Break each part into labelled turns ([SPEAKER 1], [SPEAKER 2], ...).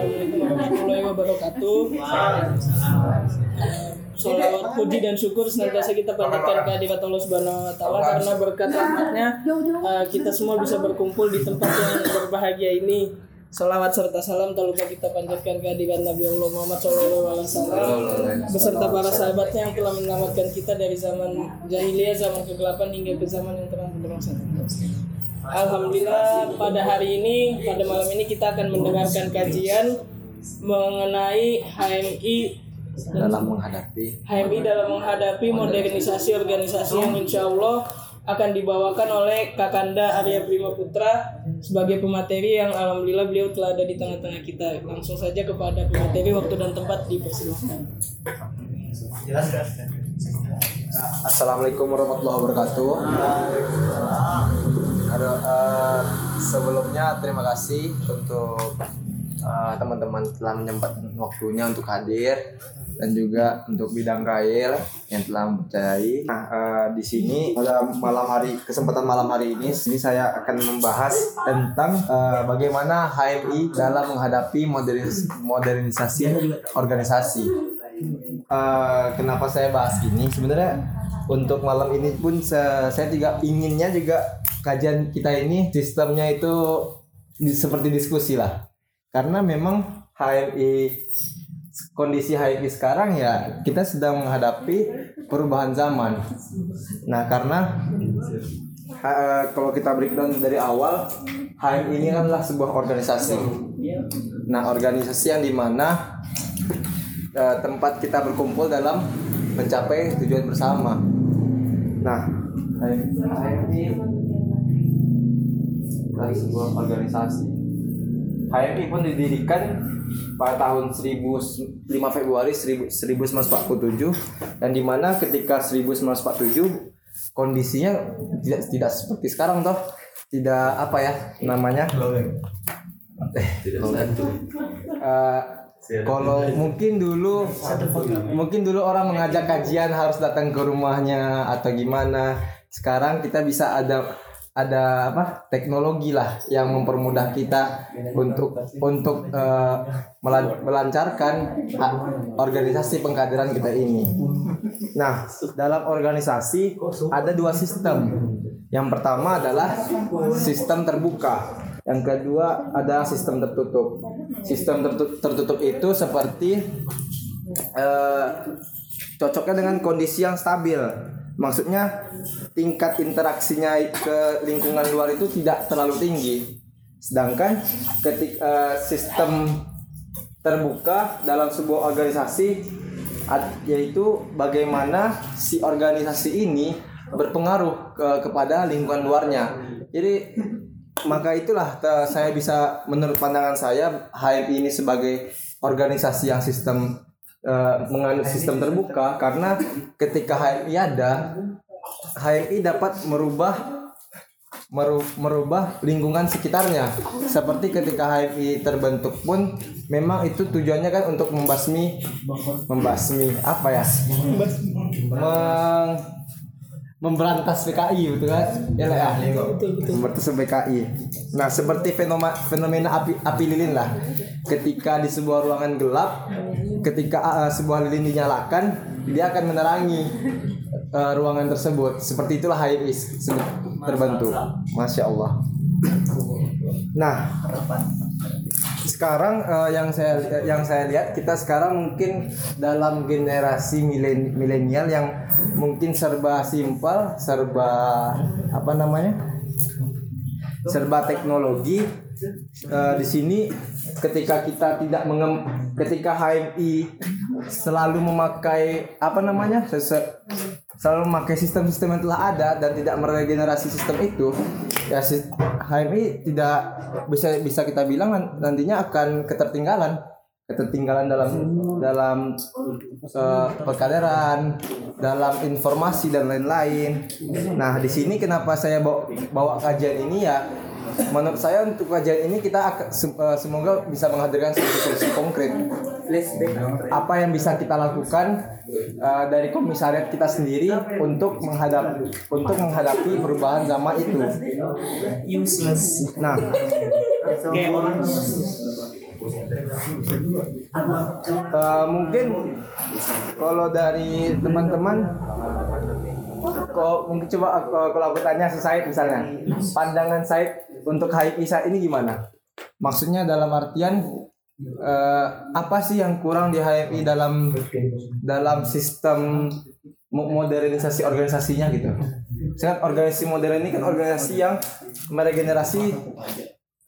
[SPEAKER 1] Warahmatullahi wabarakatuh. Salawat puji dan syukur senantiasa kita panjatkan kehadirat Allah Subhanahu wa taala karena berkat rahmatnya eh, kita semua bisa berkumpul di tempat yang berbahagia ini. Salawat serta salam tak lupa kita panjatkan kehadiran Nabi Allah Muhammad SAW beserta para sahabatnya yang telah menyelamatkan kita dari zaman jahiliyah, zaman kegelapan hingga ke zaman yang terang benderang saat ini. Alhamdulillah pada hari ini pada malam ini kita akan mendengarkan kajian mengenai HMI
[SPEAKER 2] dalam menghadapi
[SPEAKER 1] HMI dalam menghadapi modernisasi organisasi yang insya Allah akan dibawakan oleh Kakanda Arya Prima Putra sebagai pemateri yang alhamdulillah beliau telah ada di tengah-tengah kita. Langsung saja kepada pemateri waktu dan tempat dipersilakan.
[SPEAKER 2] Assalamualaikum warahmatullahi wabarakatuh. Ada eh, sebelumnya terima kasih untuk eh, teman-teman telah menyempatkan waktunya untuk hadir dan juga untuk bidang kail yang telah mempercayai. Nah, eh, di sini pada malam hari kesempatan malam hari ini, sini saya akan membahas tentang eh, bagaimana HMI dalam menghadapi modernis- modernisasi organisasi. Eh, kenapa saya bahas ini? Sebenarnya untuk malam ini pun se- saya juga inginnya juga kajian kita ini sistemnya itu di- seperti diskusi lah. Karena memang HMI kondisi HMI sekarang ya kita sedang menghadapi perubahan zaman. Nah, karena eh, kalau kita breakdown dari awal HMI ini adalah sebuah organisasi. Nah, organisasi yang di mana eh, tempat kita berkumpul dalam mencapai tujuan bersama. Nah, adalah sebuah organisasi. HMI pun didirikan pada tahun 1000 5 Februari 1000 1947 dan di mana ketika 1947 kondisinya tidak tidak seperti sekarang toh. Tidak apa ya namanya? Eh, kalau mungkin dulu mungkin dulu orang mengajak kajian harus datang ke rumahnya atau gimana. Sekarang kita bisa ada ada apa teknologi lah yang mempermudah kita untuk untuk melan- melancarkan organisasi pengkaderan kita ini. Nah, dalam organisasi ada dua sistem. Yang pertama adalah sistem terbuka. Yang kedua ada sistem tertutup. Sistem tertutup, itu seperti eh, cocoknya dengan kondisi yang stabil. Maksudnya tingkat interaksinya ke lingkungan luar itu tidak terlalu tinggi. Sedangkan ketika sistem terbuka dalam sebuah organisasi yaitu bagaimana si organisasi ini berpengaruh ke, kepada lingkungan luarnya. Jadi maka itulah saya bisa menurut pandangan saya HMI ini sebagai organisasi yang sistem eh, menganut sistem terbuka karena ketika HMI ada HMI dapat merubah meru- merubah lingkungan sekitarnya. Seperti ketika HMI terbentuk pun memang itu tujuannya kan untuk membasmi membasmi apa ya? Meng, memberantas PKI betul kan. Ya lah ya. Memberantas PKI nah seperti fenomena fenomena api api lilin lah. Ketika di sebuah ruangan gelap ketika uh, sebuah lilin dinyalakan dia akan menerangi uh, ruangan tersebut. Seperti itulah HMI se- terbentuk. Masya Allah. Nah sekarang eh, yang saya yang saya lihat kita sekarang mungkin dalam generasi milen- milenial yang mungkin serba simpel, serba apa namanya? serba teknologi Eh, di sini ketika kita tidak mengem ketika HMI selalu memakai apa namanya selalu memakai sistem-sistem yang telah ada dan tidak meregenerasi sistem itu ya sis- HMI tidak bisa bisa kita bilang nan- nantinya akan ketertinggalan. Ketertinggalan dalam dalam eh, perkaderan dalam informasi dan lain-lain. Nah di sini kenapa saya bawa, bawa kajian ini ya menurut saya untuk kajian ini kita eh, semoga bisa menghadirkan solusi konkret. Apa yang bisa kita lakukan eh, dari komisariat kita sendiri untuk menghadap untuk menghadapi perubahan zaman itu?
[SPEAKER 3] Useless.
[SPEAKER 2] Nah. Eh, mungkin kalau dari teman-teman kok mungkin coba kalau aku tanya si Said misalnya pandangan Said untuk saat ini gimana? Maksudnya dalam artian eh, apa sih yang kurang di HIP dalam dalam sistem mo- modernisasi organisasinya gitu? Sedangkan organisasi modern ini kan organisasi yang meregenerasi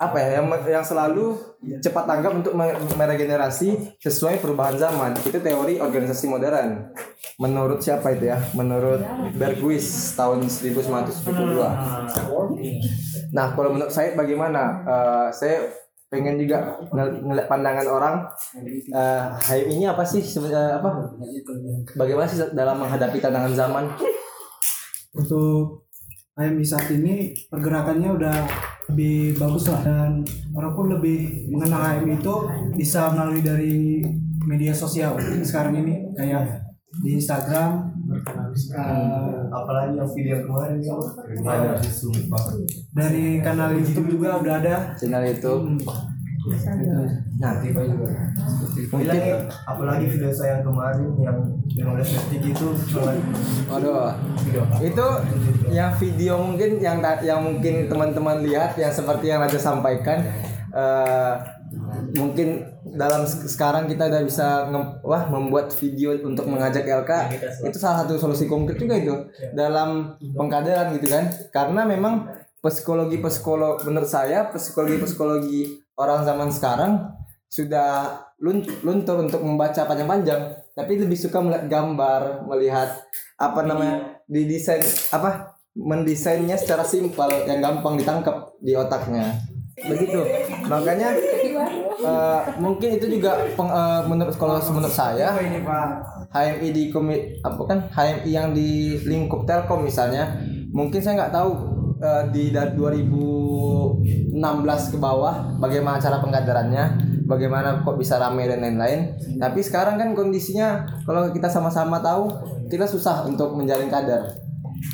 [SPEAKER 2] apa ya yang yang selalu cepat tanggap untuk me- meregenerasi sesuai perubahan zaman. Itu teori organisasi modern. Menurut siapa itu ya? Menurut Berghuis tahun 1972 nah kalau menurut saya bagaimana? Eh, saya pengen juga ngel- ngeliat pandangan orang. Eh HIP ini apa sih sebenarnya apa? Bagaimana sih dalam menghadapi tantangan zaman?
[SPEAKER 3] Untuk HMI saat ini pergerakannya udah lebih bagus lah dan orang pun lebih mengenal HMI itu bisa melalui dari media sosial. Sekarang ini kayak di Instagram eh,
[SPEAKER 4] apalagi yang video kemarin itu ada
[SPEAKER 3] dari kanal YouTube juga udah ada.
[SPEAKER 2] Channel itu nah
[SPEAKER 4] Bilang ya, apalagi video saya yang kemarin yang 15 detik itu cuma
[SPEAKER 2] Waduh, itu yang video mungkin yang yang mungkin teman-teman lihat yang seperti yang Raja sampaikan eh, mungkin dalam se- sekarang kita udah bisa nge- wah membuat video untuk mengajak LK itu salah satu solusi konkret juga itu dalam pengkaderan gitu kan. Karena memang psikologi psikolog menurut saya psikologi psikologi orang zaman sekarang sudah lun- luntur untuk membaca panjang-panjang tapi lebih suka melihat gambar melihat apa namanya di desain apa mendesainnya secara simpel yang gampang ditangkap di otaknya. Begitu. Makanya eh, mungkin itu juga peng- eh, menurut kalau menurut saya HMI di komit apa kan HMI yang di lingkup Telkom misalnya mungkin saya nggak tahu eh, di dari 2016 ke bawah bagaimana cara pengkaderannya bagaimana kok bisa ramai dan lain-lain. Tapi sekarang kan kondisinya kalau kita sama-sama tahu kita susah untuk menjalin kader.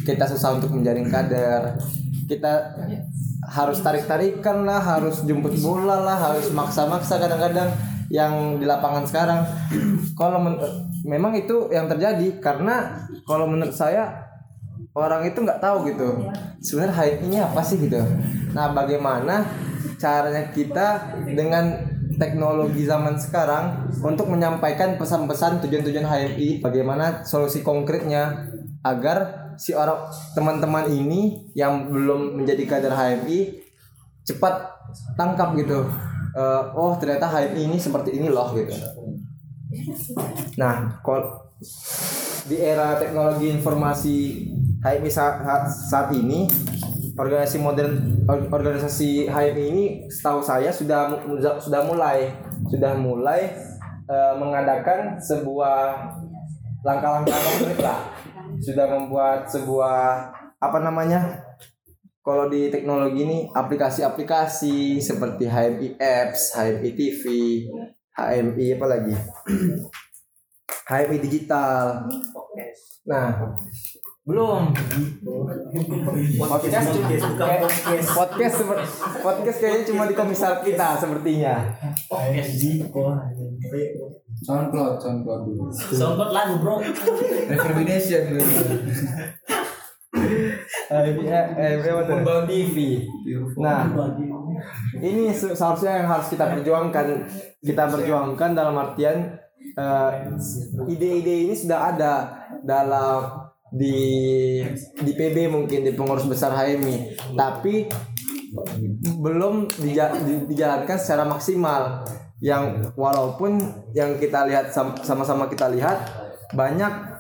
[SPEAKER 2] Kita susah untuk menjalin kader. Kita harus tarik-tarikan lah harus jemput bola lah harus maksa-maksa kadang-kadang yang di lapangan sekarang. Kalau memang itu yang terjadi karena kalau menurut saya orang itu nggak tahu gitu. Sebenarnya hype ini apa sih gitu? Nah bagaimana caranya kita dengan teknologi zaman sekarang untuk menyampaikan pesan-pesan tujuan-tujuan HMI bagaimana solusi konkretnya agar si orang teman-teman ini yang belum menjadi kader HMI cepat tangkap gitu? Eh, oh ternyata HMI ini seperti ini loh gitu. Nah kalau di era teknologi informasi HMI saat, saat ini organisasi modern or- organisasi HMI ini setahu saya sudah sudah mulai sudah mulai eh, mengadakan sebuah langkah-langkah konkret lah sudah membuat sebuah apa namanya kalau di teknologi ini aplikasi-aplikasi seperti HMI Apps, HMI TV, HMI apa lagi? HMI digital. Nah, belum. Podcast cuma kayak- podcast seperti podcast kayaknya cuma di komisar kita sepertinya.
[SPEAKER 5] SoundCloud, SoundCloud dulu.
[SPEAKER 6] Sobat lagu bro.
[SPEAKER 5] Recommendation dulu.
[SPEAKER 2] Eh, tuh? TV. Nah, ini se- seharusnya yang harus kita perjuangkan kita perjuangkan dalam artian eh, ide-ide ini sudah ada dalam di di PB mungkin di pengurus besar HMI tapi belum dija- di- dijalankan secara maksimal. Yang walaupun yang kita lihat sam- sama-sama kita lihat banyak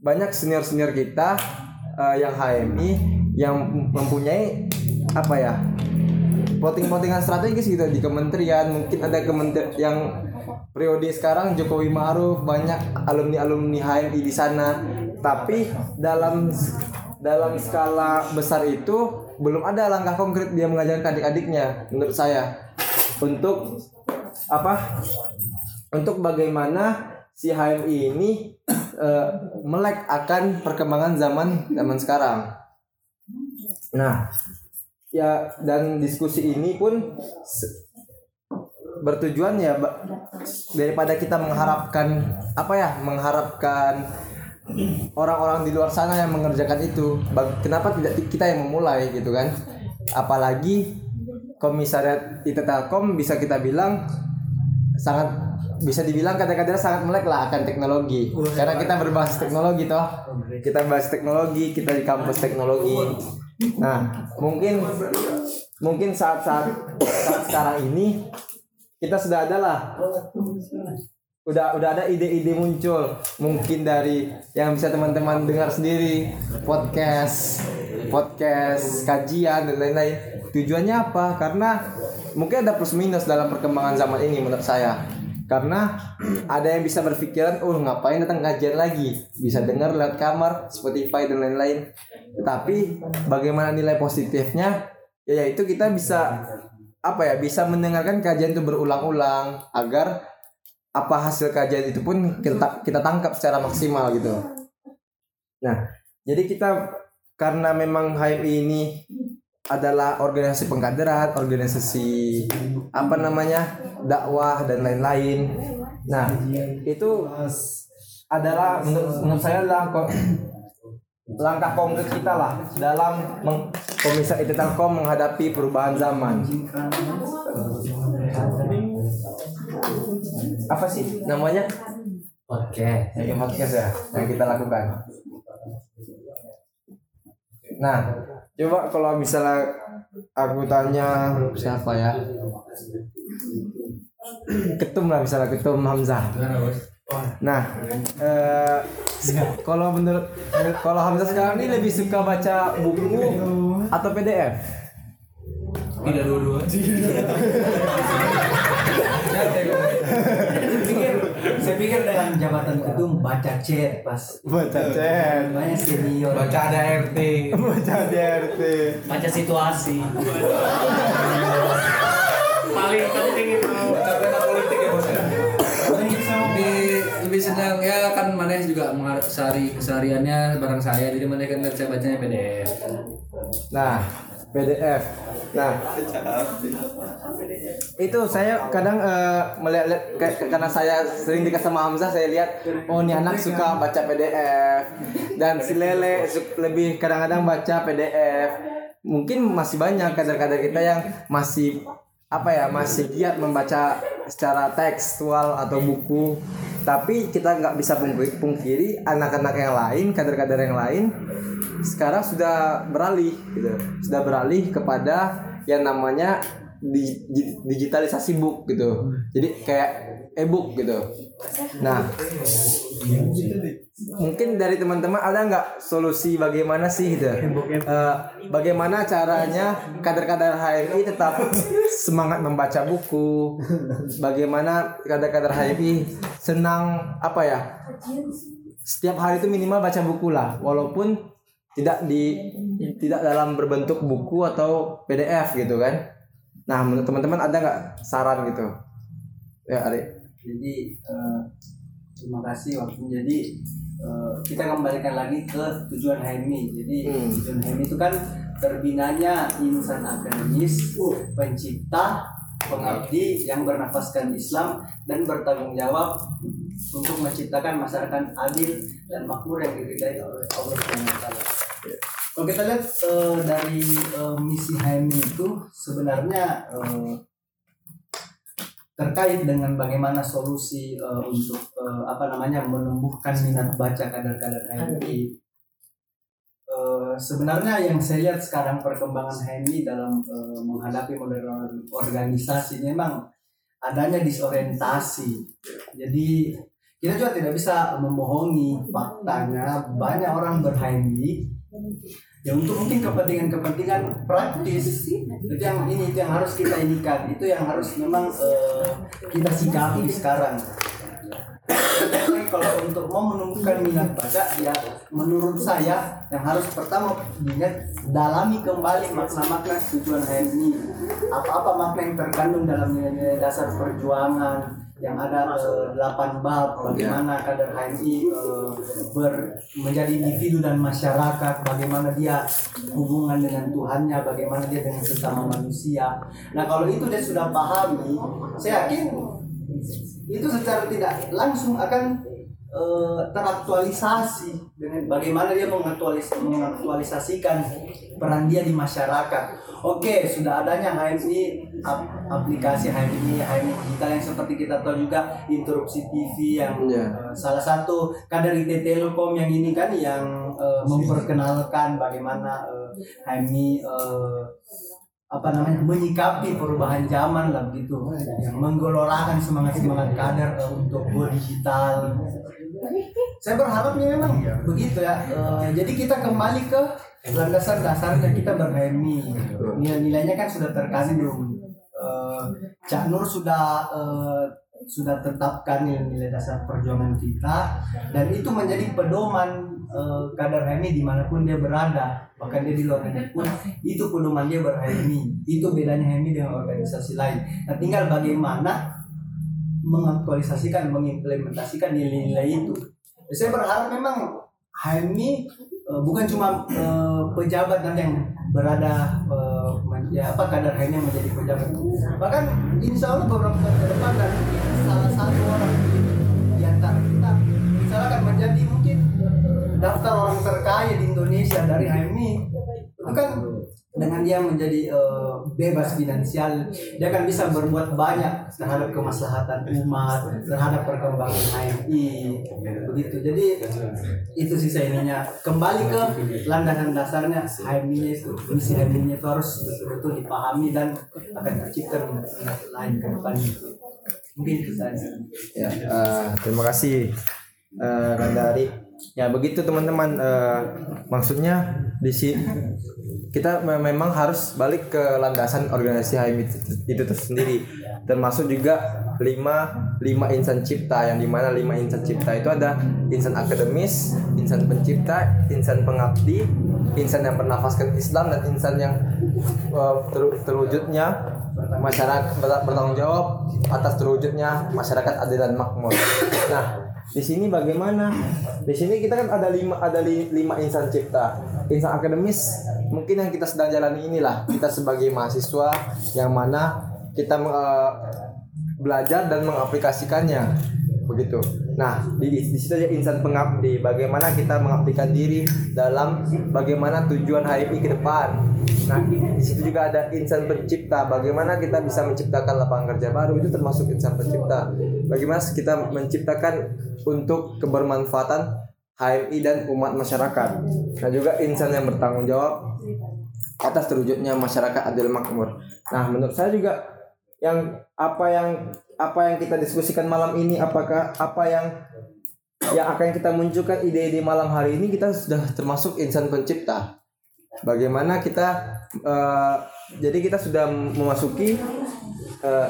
[SPEAKER 2] banyak senior senior kita eh, yang HMI yang mempunyai apa ya plotting-plottingan strategis gitu di kementerian. Mungkin ada kementerian yang periode sekarang Jokowi Maruf banyak alumni-alumni HMI di sana tapi dalam dalam skala besar itu belum ada langkah konkret dia mengajarkan adik-adiknya menurut saya untuk apa untuk bagaimana si HMI ini eh, melek akan perkembangan zaman zaman sekarang. Nah, ya dan diskusi ini pun bertujuan ya daripada kita mengharapkan apa ya mengharapkan orang-orang di luar sana yang mengerjakan itu. Kenapa tidak ti- kita yang memulai gitu kan? Apalagi komisariat IT Telkom bisa kita bilang sangat bisa dibilang kadang-kadang sangat melek lah akan teknologi. Karena kita berbasis teknologi toh. Kita bahas teknologi kita di kampus teknologi. Nah mungkin mungkin saat-saat saat sekarang ini kita sudah ada lah udah udah ada ide-ide muncul. Mungkin dari yang bisa teman-teman dengar sendiri. Podcast podcast kajian dan lain-lain. Tujuannya apa? Karena mungkin ada plus minus dalam perkembangan zaman ini menurut saya. Karena ada yang bisa berpikiran oh ngapain datang kajian lagi? Bisa dengar lewat kamar Spotify dan lain-lain. Tetapi bagaimana nilai positifnya? Ya yaitu kita bisa apa ya bisa mendengarkan kajian itu berulang-ulang agar apa hasil kajian itu pun kita kita tangkap secara maksimal gitu. Nah, jadi kita karena memang HMI ini adalah organisasi pengkaderan, organisasi apa namanya dakwah dan lain-lain. Nah, itu adalah menurut, menurut saya adalah langkah konkret kita lah dalam Komisi IT Telkom menghadapi perubahan zaman. Apa sih namanya?
[SPEAKER 5] Oke.
[SPEAKER 2] Yang podcast ya yang kita lakukan. Nah, coba kalau misalnya aku tanya siapa ya? Ketum lah misalnya ketum Hamzah. Nah, eh, kalau menurut kalau Hamzah sekarang ini lebih suka baca buku atau PDF?
[SPEAKER 5] Tidak dua-dua.
[SPEAKER 4] saya pikir saya pikir dengan jabatan ketum baca chat pas
[SPEAKER 2] Baca chat,
[SPEAKER 4] banyak senior
[SPEAKER 5] Baca ada RT.
[SPEAKER 2] baca DRT.
[SPEAKER 1] baca situasi paling penting
[SPEAKER 5] senang ya kan mana juga sehari kesehariannya barang saya jadi mana kan saya bacanya PDF.
[SPEAKER 2] Nah, PDF. Nah, itu saya kadang eh, melihat karena saya sering dekat sama Hamzah, saya lihat oh ini anak suka baca PDF dan si Lele lebih kadang-kadang baca PDF. Mungkin masih banyak kader-kader kita yang masih apa ya masih giat membaca secara tekstual atau buku tapi kita nggak bisa pungkiri, anak-anak yang lain kader-kader yang lain sekarang sudah beralih gitu. Sudah beralih kepada yang namanya di- di- digitalisasi book gitu. Jadi kayak e-book gitu. Nah mungkin dari teman-teman ada nggak solusi bagaimana sih gitu? Eh, bagaimana caranya kader-kader HMI tetap semangat membaca buku? Bagaimana kader-kader HMI senang apa ya? Setiap hari itu minimal baca buku lah walaupun tidak di tidak dalam berbentuk buku atau PDF gitu kan. Nah menurut teman-teman ada nggak saran gitu? Ya Ari
[SPEAKER 6] jadi eh, terima kasih waktu jadi eh, kita kembalikan lagi ke tujuan HMI jadi
[SPEAKER 2] Hmm.
[SPEAKER 6] tujuan HMI itu kan terbinanya insan akademis pencipta pengabdi yang bernafaskan Islam dan bertanggung jawab untuk menciptakan masyarakat adil dan makmur yang diridai oleh Allah SWT. Kalau kita lihat eh, dari eh, misi HMI itu sebenarnya eh, terkait dengan bagaimana solusi eh, untuk eh, apa namanya menumbuhkan minat baca kader-kader HMI. Eh, sebenarnya yang saya lihat sekarang perkembangan HMI dalam eh, menghadapi modern organisasi memang adanya disorientasi. Jadi kita juga tidak bisa membohongi faktanya banyak orang ber-HMI ya untuk mungkin kepentingan-kepentingan praktis itu yang ini itu yang harus kita inikan. Itu yang harus memang eh, kita sikapi sekarang. Tapi kalau untuk mau menumbuhkan minat baca ya menurut saya yang harus pertama diingat dalami kembali makna-makna tujuan HMI apa-apa makna yang terkandung dalam nilai-nilai dasar perjuangan yang ada delapan bab bagaimana kader HMI eh, ber, menjadi individu dan masyarakat bagaimana dia hubungan dengan Tuhannya bagaimana dia dengan sesama manusia. Nah kalau itu dia sudah pahami saya yakin itu secara tidak langsung akan eh, teraktualisasi dengan bagaimana dia mengaktualis mengaktualisasikan peran dia di masyarakat. Oke, sudah adanya HMI ap- aplikasi HMI HMI digital yang seperti kita tahu juga interupsi TV yang
[SPEAKER 2] Iya.
[SPEAKER 6] eh, salah satu kader IT Telkom yang ini kan yang eh, memperkenalkan bagaimana eh, HMI eh, apa namanya menyikapi perubahan zaman lah begitu yang menggelorakan semangat semangat kader eh, untuk go digital saya berharapnya memang begitu ya. Eh, jadi kita kembali ke landasan dasarnya kita berhemi nilai-nilainya kan sudah terkandung. Eh, Cak Nur sudah eh, sudah tetapkan nilai-nilai dasar perjuangan kita. Dan itu menjadi pedoman eh, kader HMI di mana pun dia berada. Bahkan dia di luar negeri pun itu pedoman dia berHMI itu bedanya HMI dengan organisasi lain. Nah tinggal bagaimana mengaktualisasikan mengimplementasikan nilai-nilai itu. Saya berharap memang HMI eh, bukan cuma eh, pejabat dan yang berada eh, ya apa kadar HMI yang menjadi pejabat. Bahkan insya Allah beberapa tahun ke depan dan salah satu orang di antara kita insya Allah akan menjadi mungkin daftar orang terkaya di Indonesia dari HMI itu kan dengan dia menjadi eh, bebas finansial dia akan bisa berbuat banyak terhadap kemaslahatan umat terhadap perkembangan HMI begitu jadi itu sih ininya kembali ke landasan dasarnya HMI itu misi HMI itu harus betul-betul dipahami dan akan tercipta lain ke depan mungkin itu saja
[SPEAKER 2] Ya, eh, terima kasih eh, Kanda Ari. Ya begitu teman-teman. Eh, maksudnya di sini kita me- memang harus balik ke landasan organisasi HMI itu, tersendiri. Termasuk juga lima lima insan cipta yang di mana lima insan cipta itu ada insan akademis, insan pencipta, insan pengabdi, insan yang bernafaskan Islam dan insan yang ter- terwujudnya masyarakat ber- bertanggung jawab atas terwujudnya masyarakat adil dan makmur. Nah, di sini bagaimana? Di sini kita kan ada lima ada li- lima insan cipta. Insan akademis mungkin yang kita sedang jalani inilah kita sebagai mahasiswa yang mana kita eh, belajar dan mengaplikasikannya begitu. Nah, di, di situ aja insan pengabdi. Bagaimana kita mengabdikan diri dalam bagaimana tujuan HMI ke depan. Nah, di situ juga ada insan pencipta. Bagaimana kita bisa menciptakan lapangan kerja baru itu termasuk insan pencipta. Bagaimana kita menciptakan untuk kebermanfaatan HMI dan umat masyarakat. Nah, juga insan yang bertanggung jawab atas terwujudnya masyarakat adil makmur. Nah, menurut saya juga yang apa yang apa yang kita diskusikan malam ini apakah apa yang yang akan kita munculkan ide-ide malam hari ini kita sudah termasuk insan pencipta. Bagaimana kita eh, jadi kita sudah memasuki eh,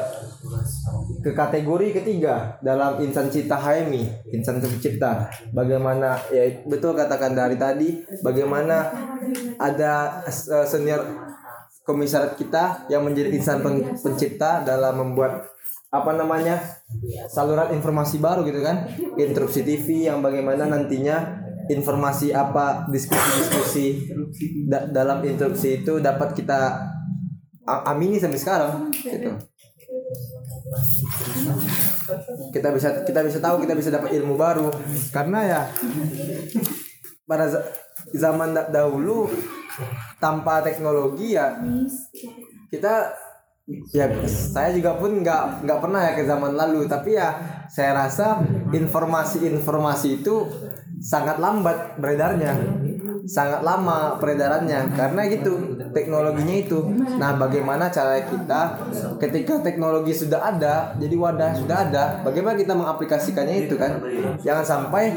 [SPEAKER 2] ke kategori ketiga dalam insan cipta HMI, insan pencipta. Bagaimana ya betul katakan dari tadi, bagaimana ada eh, senior komisaris kita yang menjadi insan pen- pencipta dalam membuat apa namanya saluran informasi baru gitu kan? Interupsi TV yang bagaimana nantinya informasi apa diskusi-diskusi da- dalam interupsi itu dapat kita amini sampai sekarang gitu. Kita bisa kita bisa tahu kita bisa dapat ilmu baru. Karena ya pada za- zaman da- dahulu tanpa teknologi ya kita ya saya juga pun nggak nggak pernah ya ke zaman lalu. Tapi ya saya rasa informasi-informasi itu sangat lambat beredarnya. Sangat lama peredarannya. Karena gitu teknologinya itu. Nah bagaimana cara kita ketika teknologi sudah ada jadi wadah sudah ada bagaimana kita mengaplikasikannya itu kan? Jangan sampai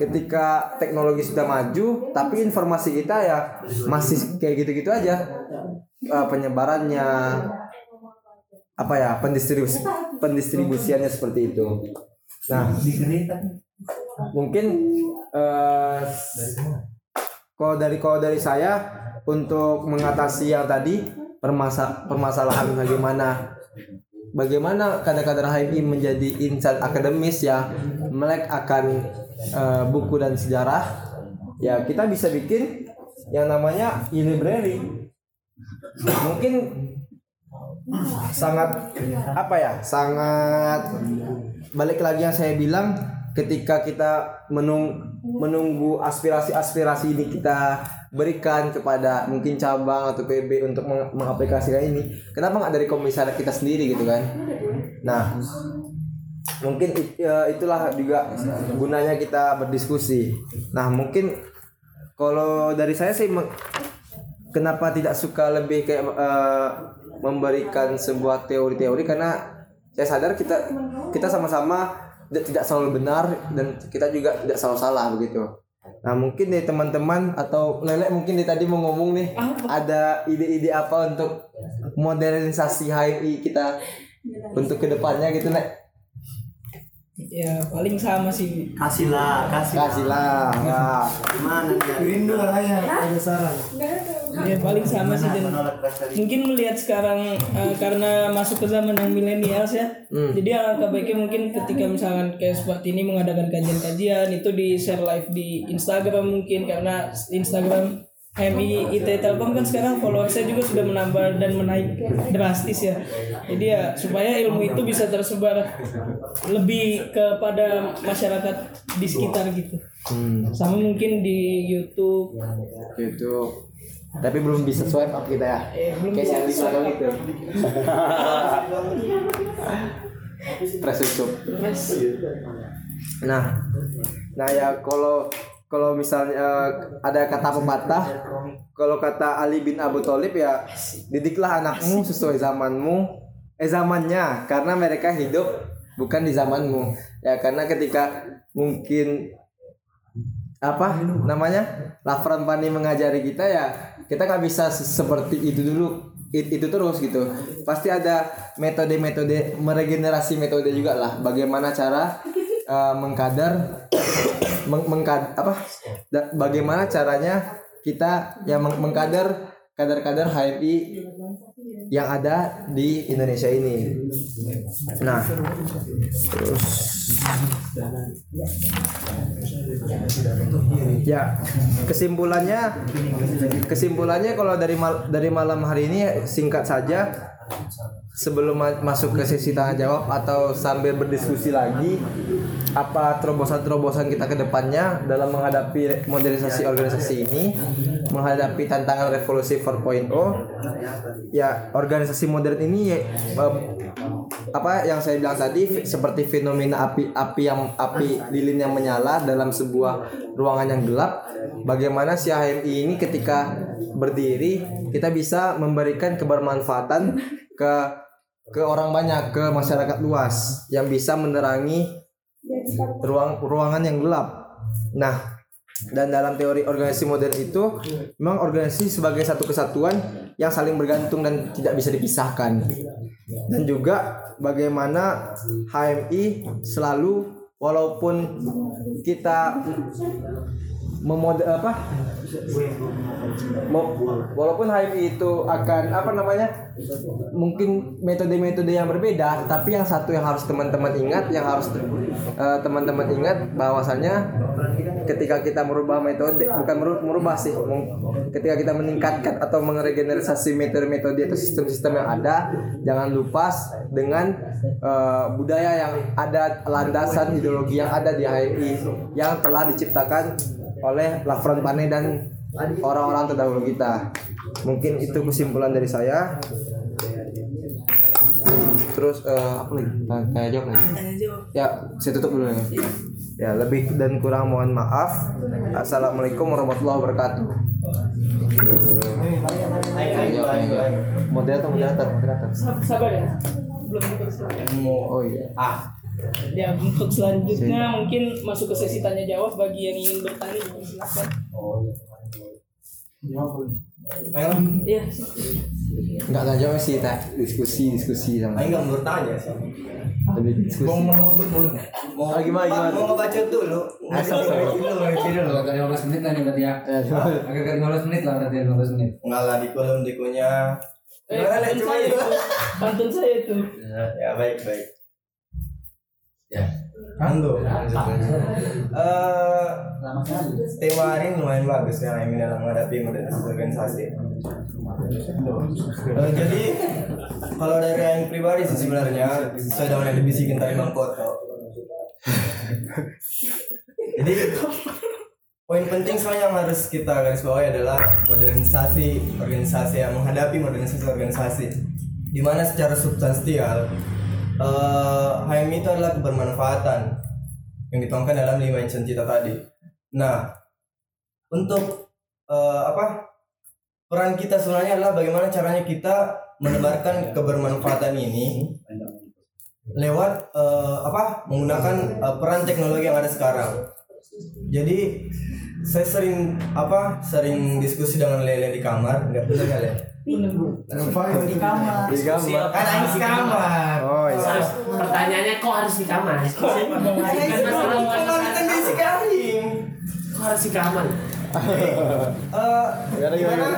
[SPEAKER 2] ketika teknologi sudah maju tapi informasi kita ya masih kayak gitu-gitu aja. Eh, penyebarannya apa ya pendistribusi pendistribusiannya seperti itu. Nah mungkin eh kalau dari kalau dari saya untuk mengatasi yang tadi permasa permasalahan bagaimana bagaimana kadar-kadar HMI menjadi insan akademis yang melek akan eh, buku dan sejarah. Ya kita bisa bikin yang namanya e-library mungkin sangat apa ya? Sangat balik lagi yang saya bilang ketika kita menung, menunggu aspirasi-aspirasi ini kita berikan kepada mungkin cabang atau PB untuk meng- mengaplikasikan ini kenapa nggak dari komisaris kita sendiri gitu kan? Nah mungkin ya, itulah juga gunanya kita berdiskusi. Nah mungkin kalau dari saya sih kenapa tidak suka lebih kayak eh, memberikan sebuah teori-teori karena saya sadar kita kita sama-sama tidak tidak selalu benar dan kita juga tidak selalu salah begitu. Nah mungkin nih teman-teman atau Lele mungkin nih tadi mau ngomong nih ada ide-ide apa untuk modernisasi HMI kita untuk ke depannya gitu Nek?
[SPEAKER 1] Ya paling sama sih.
[SPEAKER 4] Kasihlah, kasih.
[SPEAKER 2] Kasihlah. Wah.
[SPEAKER 4] Gimana nih?
[SPEAKER 3] Rindu katanya ada saran.
[SPEAKER 1] Ya paling sama sih dan mungkin melihat sekarang eh, karena masuk ke zaman yang milenials ya jadi alangkah baiknya mungkin ketika misalkan kayak seperti ini mengadakan kajian-kajian itu di share live di Instagram mungkin karena Instagram HMI IT Telkom kan sekarang followersnya juga sudah menambah dan menaik drastis ya jadi ya supaya ilmu itu bisa tersebar lebih kepada masyarakat di sekitar gitu sama mungkin di YouTube
[SPEAKER 2] Gitu. Tapi belum bisa swipe up kita ya.
[SPEAKER 1] eh, belum
[SPEAKER 2] Kayak
[SPEAKER 1] bisa
[SPEAKER 2] yang di belakang itu. Press. Nah, nah ya kalau kalau misalnya eh, ada kata pepatah, kalau kata Ali bin Abu Thalib ya didiklah anakmu sesuai zamanmu, eh zamannya karena mereka hidup bukan di zamanmu. Ya karena ketika mungkin apa namanya Lafran Pani mengajari kita ya kita nggak bisa se- seperti itu dulu it- itu terus gitu pasti ada metode-metode meregenerasi metode juga lah bagaimana cara eh, mengkader meng, mengkad- apa? Da- bagaimana caranya kita yang meng- mengkader kader-kader HMI yang ada di Indonesia ini. Nah terus. Ya, kesimpulannya kesimpulannya kalau dari mal- dari malam hari ini singkat saja sebelum ma- masuk ke sesi tanya jawab atau sambil berdiskusi lagi apa terobosan-terobosan kita ke depannya dalam menghadapi modernisasi organisasi ini, menghadapi tantangan revolusi 4.0. Ya, organisasi modern ini ya, apa yang saya bilang tadi seperti fenomena api api yang api lilin yang menyala dalam sebuah ruangan yang gelap bagaimana si HMI ini ketika berdiri kita bisa memberikan kebermanfaatan ke ke orang banyak ke masyarakat luas yang bisa menerangi ruang ruangan yang gelap. Nah dan dalam teori organisasi modern itu memang organisasi sebagai satu kesatuan yang saling bergantung dan tidak bisa dipisahkan. Dan juga bagaimana HMI selalu walaupun kita memode apa? Walaupun HMI itu akan apa namanya mungkin metode-metode yang berbeda tapi yang satu yang harus teman-teman ingat yang harus eh, teman-teman ingat bahwasannya ketika kita merubah metode bukan meru- merubah sih ketika kita meningkatkan atau meregenerasi metode-metode atau sistem-sistem yang ada jangan lupa dengan eh, budaya yang ada landasan ideologi yang ada di HMI yang telah diciptakan oleh Lafron Pane dan orang-orang terdahulu kita. Mungkin itu kesimpulan dari saya. Terus eh, apa lagi? Tanya jawab lagi. Ya saya tutup dulu ya. Ya lebih dan kurang mohon maaf. Assalamualaikum warahmatullahi wabarakatuh. Moderator moderator moderator.
[SPEAKER 1] Sabar ya belum
[SPEAKER 2] oh iya
[SPEAKER 1] Ya untuk selanjutnya mungkin masuk ke sesi tanya jawab bagi yang ingin bertanya silakan. Iya.
[SPEAKER 2] nggak tanya jawab sih tak diskusi diskusi sama
[SPEAKER 4] Ayo nggak mau bertanya sih.
[SPEAKER 2] lebih diskusi
[SPEAKER 4] Mau
[SPEAKER 2] Ah, gimana, gimana?
[SPEAKER 4] Mau ngebaca dulu.
[SPEAKER 2] Ah, sorry, sorry.
[SPEAKER 4] Dulu, dulu.
[SPEAKER 5] Agak 15 menit lah nih berarti ya.
[SPEAKER 2] Ya, gimana?
[SPEAKER 5] Agak 15 menit lah berarti 15 menit.
[SPEAKER 4] Enggak lah di kolom dekonya
[SPEAKER 1] Eh, pantun saya
[SPEAKER 2] itu.
[SPEAKER 1] itu. Pantun saya itu.
[SPEAKER 2] Ya baik baik.
[SPEAKER 7] Ya.
[SPEAKER 2] Halo. Eh tema hari ini lumayan bagus ya ini dalam menghadapi modernisasi organisasi. Eh, jadi kalau dari yang pribadi sih sebenarnya sesuai dengan yang dibisikin tadi Bang Koto. jadi poin penting soalnya yang harus kita garis bawahi adalah modernisasi organisasi yang menghadapi modernisasi organisasi di mana secara substansial eh HMI itu adalah kebermanfaatan yang dituangkan dalam lima insan cita tadi. Nah, untuk eh, apa peran kita sebenarnya adalah bagaimana caranya kita menebarkan kebermanfaatan ini lewat eh, apa menggunakan eh, peran teknologi yang ada sekarang. Jadi saya sering apa sering diskusi dengan Lele di kamar, nggak benar nggak Lele?
[SPEAKER 8] di kamar
[SPEAKER 4] Di gambar.
[SPEAKER 2] Kan Ais kamar.
[SPEAKER 4] Oh iya.
[SPEAKER 9] Pertanyaannya kok harus di kamar?
[SPEAKER 2] Kamar kan di Sikaring.
[SPEAKER 9] Kok harus di kamar?
[SPEAKER 2] Eh, gimana?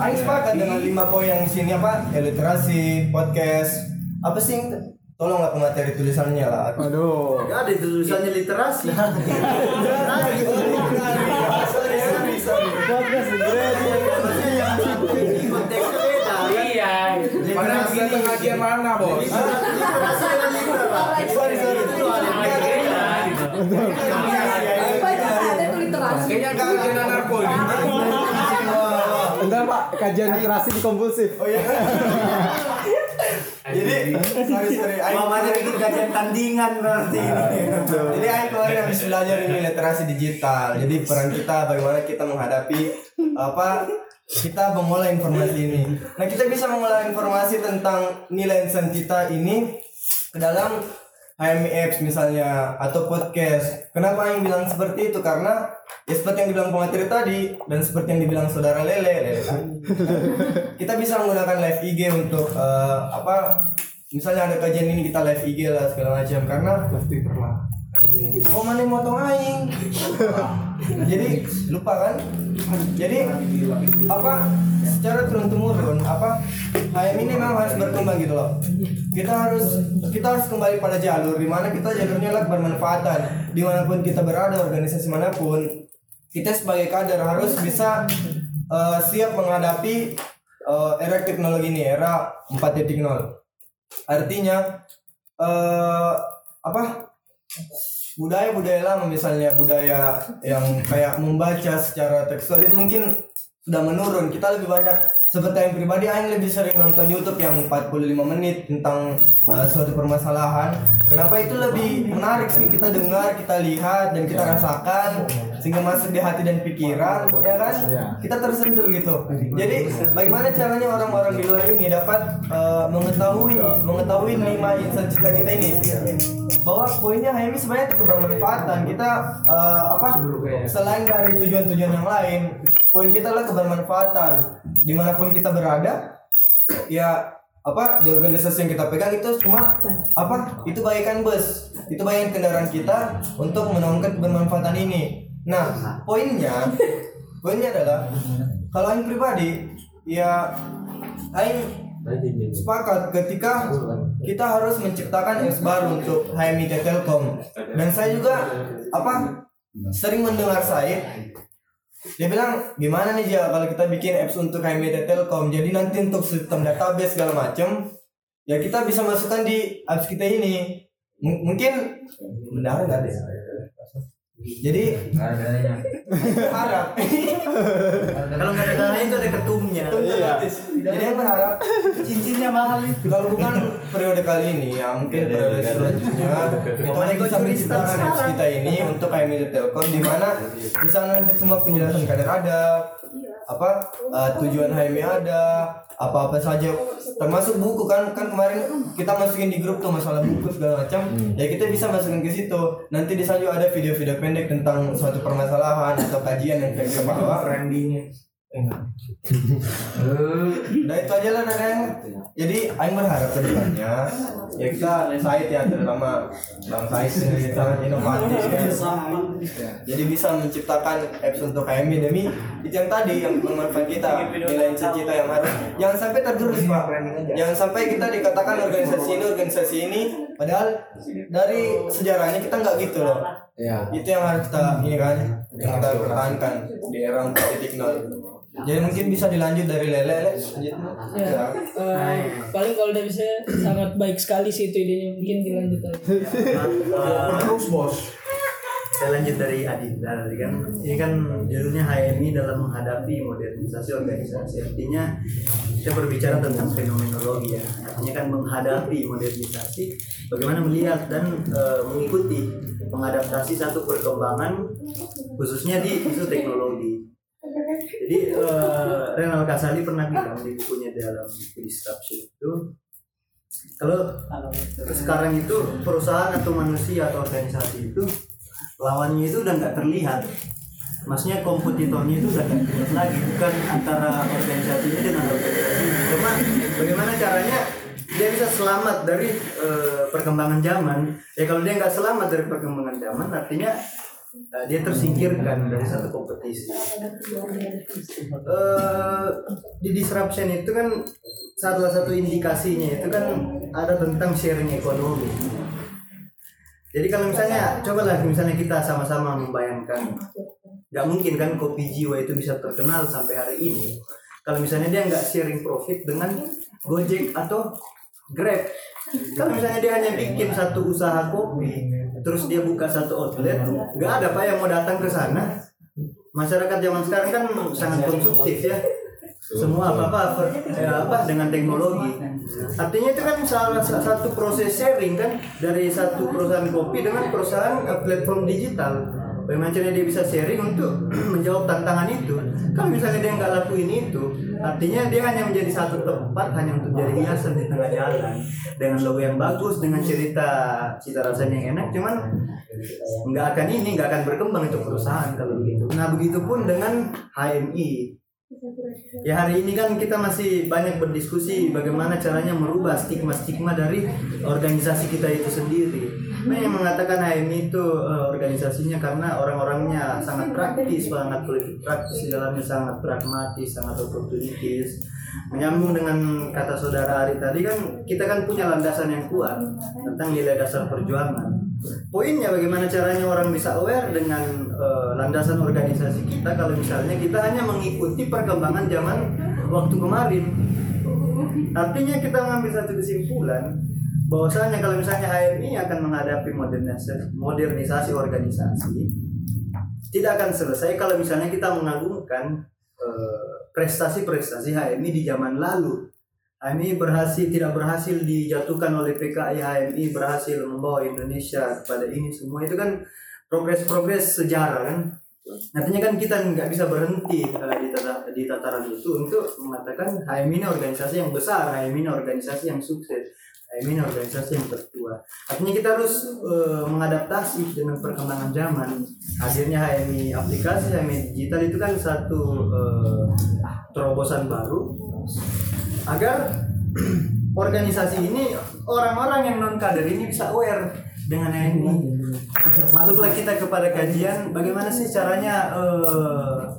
[SPEAKER 2] Aing sepakat dengan lima poin yang sini apa? Ya, literasi, podcast, apa sih? yang- Tolonglah pemateri tulisannya lah.
[SPEAKER 4] Aduh.
[SPEAKER 6] Ya ada tulisannya literasi.
[SPEAKER 4] Podcast
[SPEAKER 6] Konteksnya beda.
[SPEAKER 9] Iya.
[SPEAKER 7] Kita kajian mana, Bos?
[SPEAKER 2] Sorry sorry.
[SPEAKER 7] Kayaknya enggak kajian narko ini.
[SPEAKER 4] Entar Pak, kajian literasi di kompulsif.
[SPEAKER 2] Oh iya. Jadi sorry sorry.
[SPEAKER 6] Mamanya bikin kajian tandingan berarti ini.
[SPEAKER 2] Jadi Aing kemarin habis belajar ini literasi digital. Jadi peran kita bagaimana kita menghadapi apa kita mengolah informasi ini. Nah kita bisa mengolah informasi tentang nilai insan kita ini ke dalam HMI apps misalnya atau podcast. Kenapa yang bilang seperti itu? Karena ya seperti yang dibilang pemateri tadi dan seperti yang dibilang saudara Lele, Lele kan. kita bisa menggunakan live IG untuk eh, apa? Misalnya ada kajian ini kita live IG lah segala macam karena Oh mana motong aing? Jadi lupa kan? Jadi apa? Secara turun temurun apa? HM ini memang harus berkembang gitu loh. Kita harus kita harus kembali pada jalur di mana kita jalurnya adalah bermanfaatan di mana pun kita berada organisasi mana pun kita sebagai kader harus bisa eh, siap menghadapi eh, era teknologi ini era 4.0 artinya eh apa budaya budaya lama misalnya budaya yang kayak membaca secara tekstual itu mungkin sudah menurun. Kita lebih banyak seperti yang pribadi Aing lebih sering nonton YouTube yang 45 menit tentang uh, suatu permasalahan kenapa itu lebih menarik sih? Kita dengar kita lihat dan kita rasakan sehingga masuk di hati dan pikiran ya kan? Kita tersentuh gitu. Jadi bagaimana caranya orang-orang di luar ini dapat uh, mengetahui mengetahui lima insan cita kita ini? Bahwa poinnya HMI sebenarnya kebermanfaatan kita eh, apa selain dari tujuan-tujuan yang lain poin kita adalah kebermanfaatan. Di mana pun kita berada ya apa di organisasi yang kita pegang itu cuma apa? Itu bagaikan bus itu bagaikan kendaraan kita untuk menaungkan kebermanfaatan ini. Nah poinnya poinnya adalah kalau Aing pribadi ya Aing sepakat ketika kita harus menciptakan apps baru untuk HMI Telkom. Dan saya juga apa sering mendengar saya dia bilang gimana nih Ja kalau kita bikin apps untuk HMI Telkom jadi nanti untuk sistem database segala macam ya kita bisa masukkan di apps kita ini. M- mungkin benar nggak deh jadi harap.
[SPEAKER 6] Kalau nggak ada dana itu ada ketumnya.
[SPEAKER 2] jadi yang berharap
[SPEAKER 6] Cincinnya mahal itu.
[SPEAKER 2] kalau bukan periode kali ini ya mungkin periode selanjutnya kita bisa menciptakan apps kita ini untuk KMI Telkom di mana di sana nanti semua penjelasan kader ada apa eh, tujuan HMI ada apa-apa saja. Termasuk buku kan kan kemarin kita masukin di grup tuh masalah buku segala macam. Ya kita bisa masukin ke situ. Nanti di sana juga ada video-video pendek tentang suatu permasalahan atau kajian yang kita bawa
[SPEAKER 4] Nah itu aja lah Neng. Jadi Aing berharap ke depannya ya kita Said ya terutama Bang Said ini sangat inovatif ya. Jadi bisa menciptakan apps untuk KMI demi itu yang tadi yang bermanfaat kita nilai kita yang harus jangan sampai tergerus pak jangan sampai kita dikatakan organisasi ini organisasi ini padahal dari sejarahnya kita nggak gitu loh
[SPEAKER 2] Ya.
[SPEAKER 4] itu yang harus kita ini kan yang kita pertahankan di era 4.0 jadi mungkin bisa dilanjut dari lele Le. lanjut
[SPEAKER 1] Ya, eh, paling kalau dari saya sangat baik sekali sih itu idenya. Mungkin dilanjut aja.
[SPEAKER 6] terus bos. Saya lanjut dari Adinda tadi kan. Ini kan judulnya HMI dalam menghadapi modernisasi organisasi. Artinya kita berbicara tentang fenomenologi ya. Artinya kan menghadapi modernisasi bagaimana melihat dan eh, mengikuti mengadaptasi satu perkembangan khususnya di isu teknologi jadi eh, Renal Kasali pernah bilang di bukunya dalam buku Disruption itu kalau sekarang itu perusahaan atau manusia atau organisasi itu lawannya itu udah nggak terlihat. Maksudnya kompetitornya itu udah nggak terlihat lagi bukan antara organisasi ini dengan organisasi. Cuma bagaimana caranya dia bisa selamat dari eh, perkembangan zaman. Ya kalau dia nggak selamat dari perkembangan zaman artinya eh, dia tersingkirkan dari satu kompetisi. Eh di disruption itu kan salah satu indikasinya itu kan ada tentang sharing ekonomi. Jadi kalau misalnya cobalah misalnya kita sama-sama membayangkan nggak mungkin kan kopi jiwa itu bisa terkenal sampai hari ini. Kalau misalnya dia nggak sharing profit dengan Gojek atau Grab. Kalau misalnya dia hanya bikin satu usaha kopi terus dia buka satu outlet nggak ada pak yang mau datang ke sana. Masyarakat zaman sekarang kan sangat konsumtif ya. Semua apa apa apa dengan teknologi. Artinya itu kan salah sa- satu proses sharing kan dari satu perusahaan kopi dengan perusahaan eh, platform digital bagaimana caranya dia bisa sharing untuk menjawab tantangan itu? Kalau misalnya dia nggak lakuin itu artinya dia hanya menjadi satu tempat hanya untuk jadi hiasan di tengah jalan. Dengan logo yang bagus dengan cerita cita rasanya yang enak cuman nggak akan ini nggak akan berkembang itu perusahaan kalau begitu. Nah begitupun dengan HMI Ya hari ini kan kita masih banyak berdiskusi bagaimana caranya merubah stigma-stigma dari organisasi kita itu sendiri. Nah yang mengatakan HMI itu eh, organisasinya karena orang-orangnya sangat praktis, sangat politik praktis, di dalamnya sangat pragmatis, sangat opportunities. Menyambung dengan kata saudara Ari tadi kan kita kan punya landasan yang kuat tentang nilai dasar perjuangan. Poinnya bagaimana caranya orang bisa aware dengan eh, landasan organisasi kita kalau misalnya kita hanya mengikuti perkembangan zaman waktu kemarin. Artinya kita mengambil satu kesimpulan bahwasanya kalau misalnya HMI akan menghadapi modernisasi, modernisasi organisasi tidak akan selesai kalau misalnya kita mengagungkan eh, prestasi-prestasi HMI di zaman lalu. HMI berhasil tidak berhasil dijatuhkan oleh PKI HMI berhasil membawa Indonesia kepada ini semua. Itu kan progres-progres sejarah kan? Artinya kan kita nggak bisa berhenti eh, di, tata- di tataran itu untuk mengatakan HMI ini organisasi yang besar, HMI ini organisasi yang sukses, HMI ini organisasi yang tertua. Artinya kita harus eh, mengadaptasi dengan perkembangan zaman. Hadirnya HMI aplikasi, HMI digital itu kan satu eh, terobosan baru agar organisasi ini orang-orang yang non kader ini bisa aware dengan HMI. Masuklah kita kepada kajian bagaimana sih caranya eh,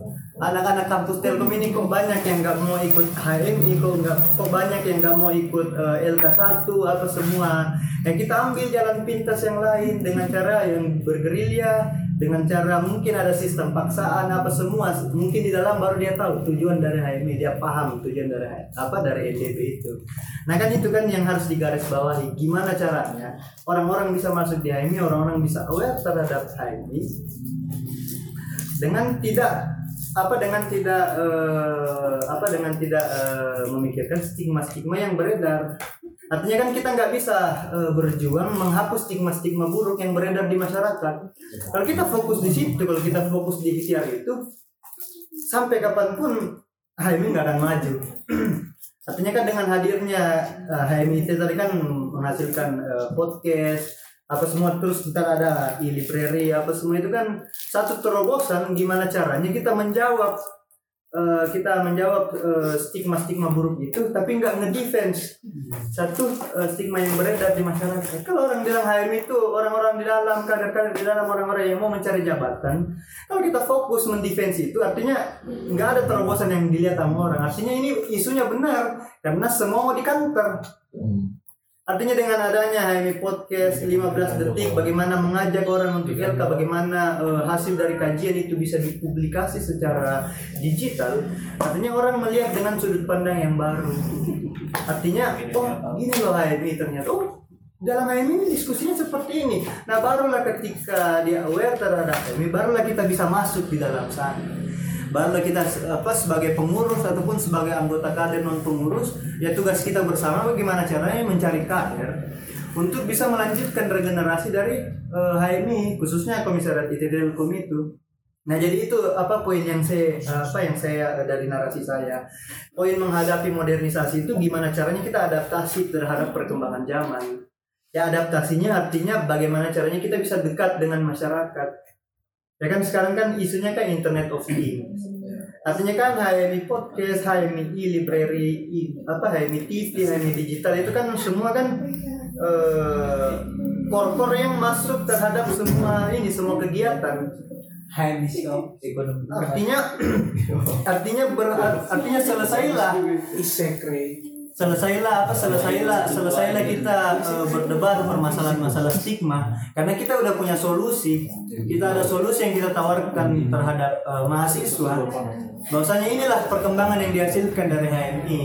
[SPEAKER 6] anak-anak kampus Telkom ini kok banyak yang nggak mau ikut HMI kok nggak kok banyak yang nggak mau ikut eh, LK1 apa semua. Yang kita ambil jalan pintas yang lain dengan cara yang bergerilya dengan cara mungkin ada sistem paksaan apa semua. Mungkin di dalam baru dia tahu tujuan dari HMI dia paham tujuan dari apa dari NDP itu. Nah kan itu kan yang harus digarisbawahi. Gimana caranya orang-orang bisa masuk di HMI orang-orang bisa aware terhadap HMI dengan tidak apa dengan tidak eh, apa dengan tidak eh, memikirkan stigma-stigma yang beredar? Artinya kan kita nggak bisa eh, berjuang menghapus stigma-stigma buruk yang beredar di masyarakat. Kalau kita fokus di situ kalau kita fokus di ikhtiar itu sampai kapan pun HMI nggak akan maju. Artinya kan dengan hadirnya eh, HMI itu tadi kan menghasilkan eh, podcast apa semua terus ntar ada e-library apa semua itu kan satu terobosan gimana caranya kita menjawab eh, kita menjawab eh, stigma-stigma buruk itu tapi nggak ngedefense. Satu eh, stigma yang beredar di masyarakat. Kalau orang bilang HM itu orang-orang di dalam kader-kader di dalam orang-orang yang mau mencari jabatan kalau kita fokus mendefense itu artinya nggak ada terobosan yang dilihat sama orang. Artinya ini isunya benar karena semua mau di counter Artinya dengan adanya HMI Podcast 15 detik bagaimana mengajak orang untuk LK bagaimana eh, hasil dari kajian itu bisa dipublikasi secara digital artinya orang melihat dengan sudut pandang yang baru. Artinya oh gini loh HMI ternyata. Oh dalam HMI ini diskusinya seperti ini. Nah barulah ketika dia aware terhadap HMI barulah kita bisa masuk di dalam sana barulah kita apa sebagai pengurus ataupun sebagai anggota kader non pengurus ya tugas kita bersama bagaimana caranya mencari kader untuk bisa melanjutkan regenerasi dari eh, HMI khususnya komisariat IT Telkom itu. Nah jadi itu apa poin yang saya apa yang saya dari narasi saya. Poin menghadapi modernisasi itu gimana caranya kita adaptasi terhadap perkembangan zaman. Ya adaptasinya artinya bagaimana caranya kita bisa dekat dengan masyarakat ya kan sekarang kan isunya kan internet of things. Artinya kan HMI podcast HMI library apa HMI TV HMI digital itu kan semua kan eh core-core yang masuk terhadap semua ini semua kegiatan.
[SPEAKER 5] HMI Shop ekonomi.
[SPEAKER 6] artinya artinya ber, artinya selesailah selesailah apa selesailah selesailah kita eh, berdebat permasalahan masalah stigma. Karena kita udah punya solusi. Kita ada solusi yang kita tawarkan terhadap eh, mahasiswa. Bahwasanya inilah perkembangan yang dihasilkan dari HMI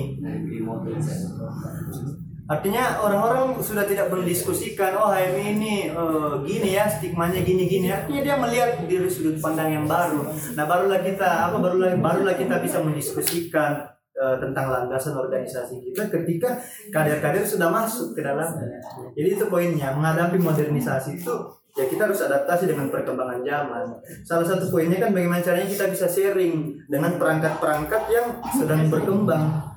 [SPEAKER 6] Artinya orang-orang sudah tidak mendiskusikan oh HMI ini eh, gini ya stigmanya gini-gini. Artinya dia melihat dari sudut pandang yang baru. Nah barulah kita apa barulah barulah kita bisa mendiskusikan eh, tentang landasan organisasi kita ketika kader-kader sudah masuk ke dalamnya. Jadi itu poinnya menghadapi modernisasi itu ya kita harus adaptasi dengan perkembangan zaman. Salah satu poinnya kan bagaimana caranya kita bisa sharing dengan perangkat-perangkat yang sedang berkembang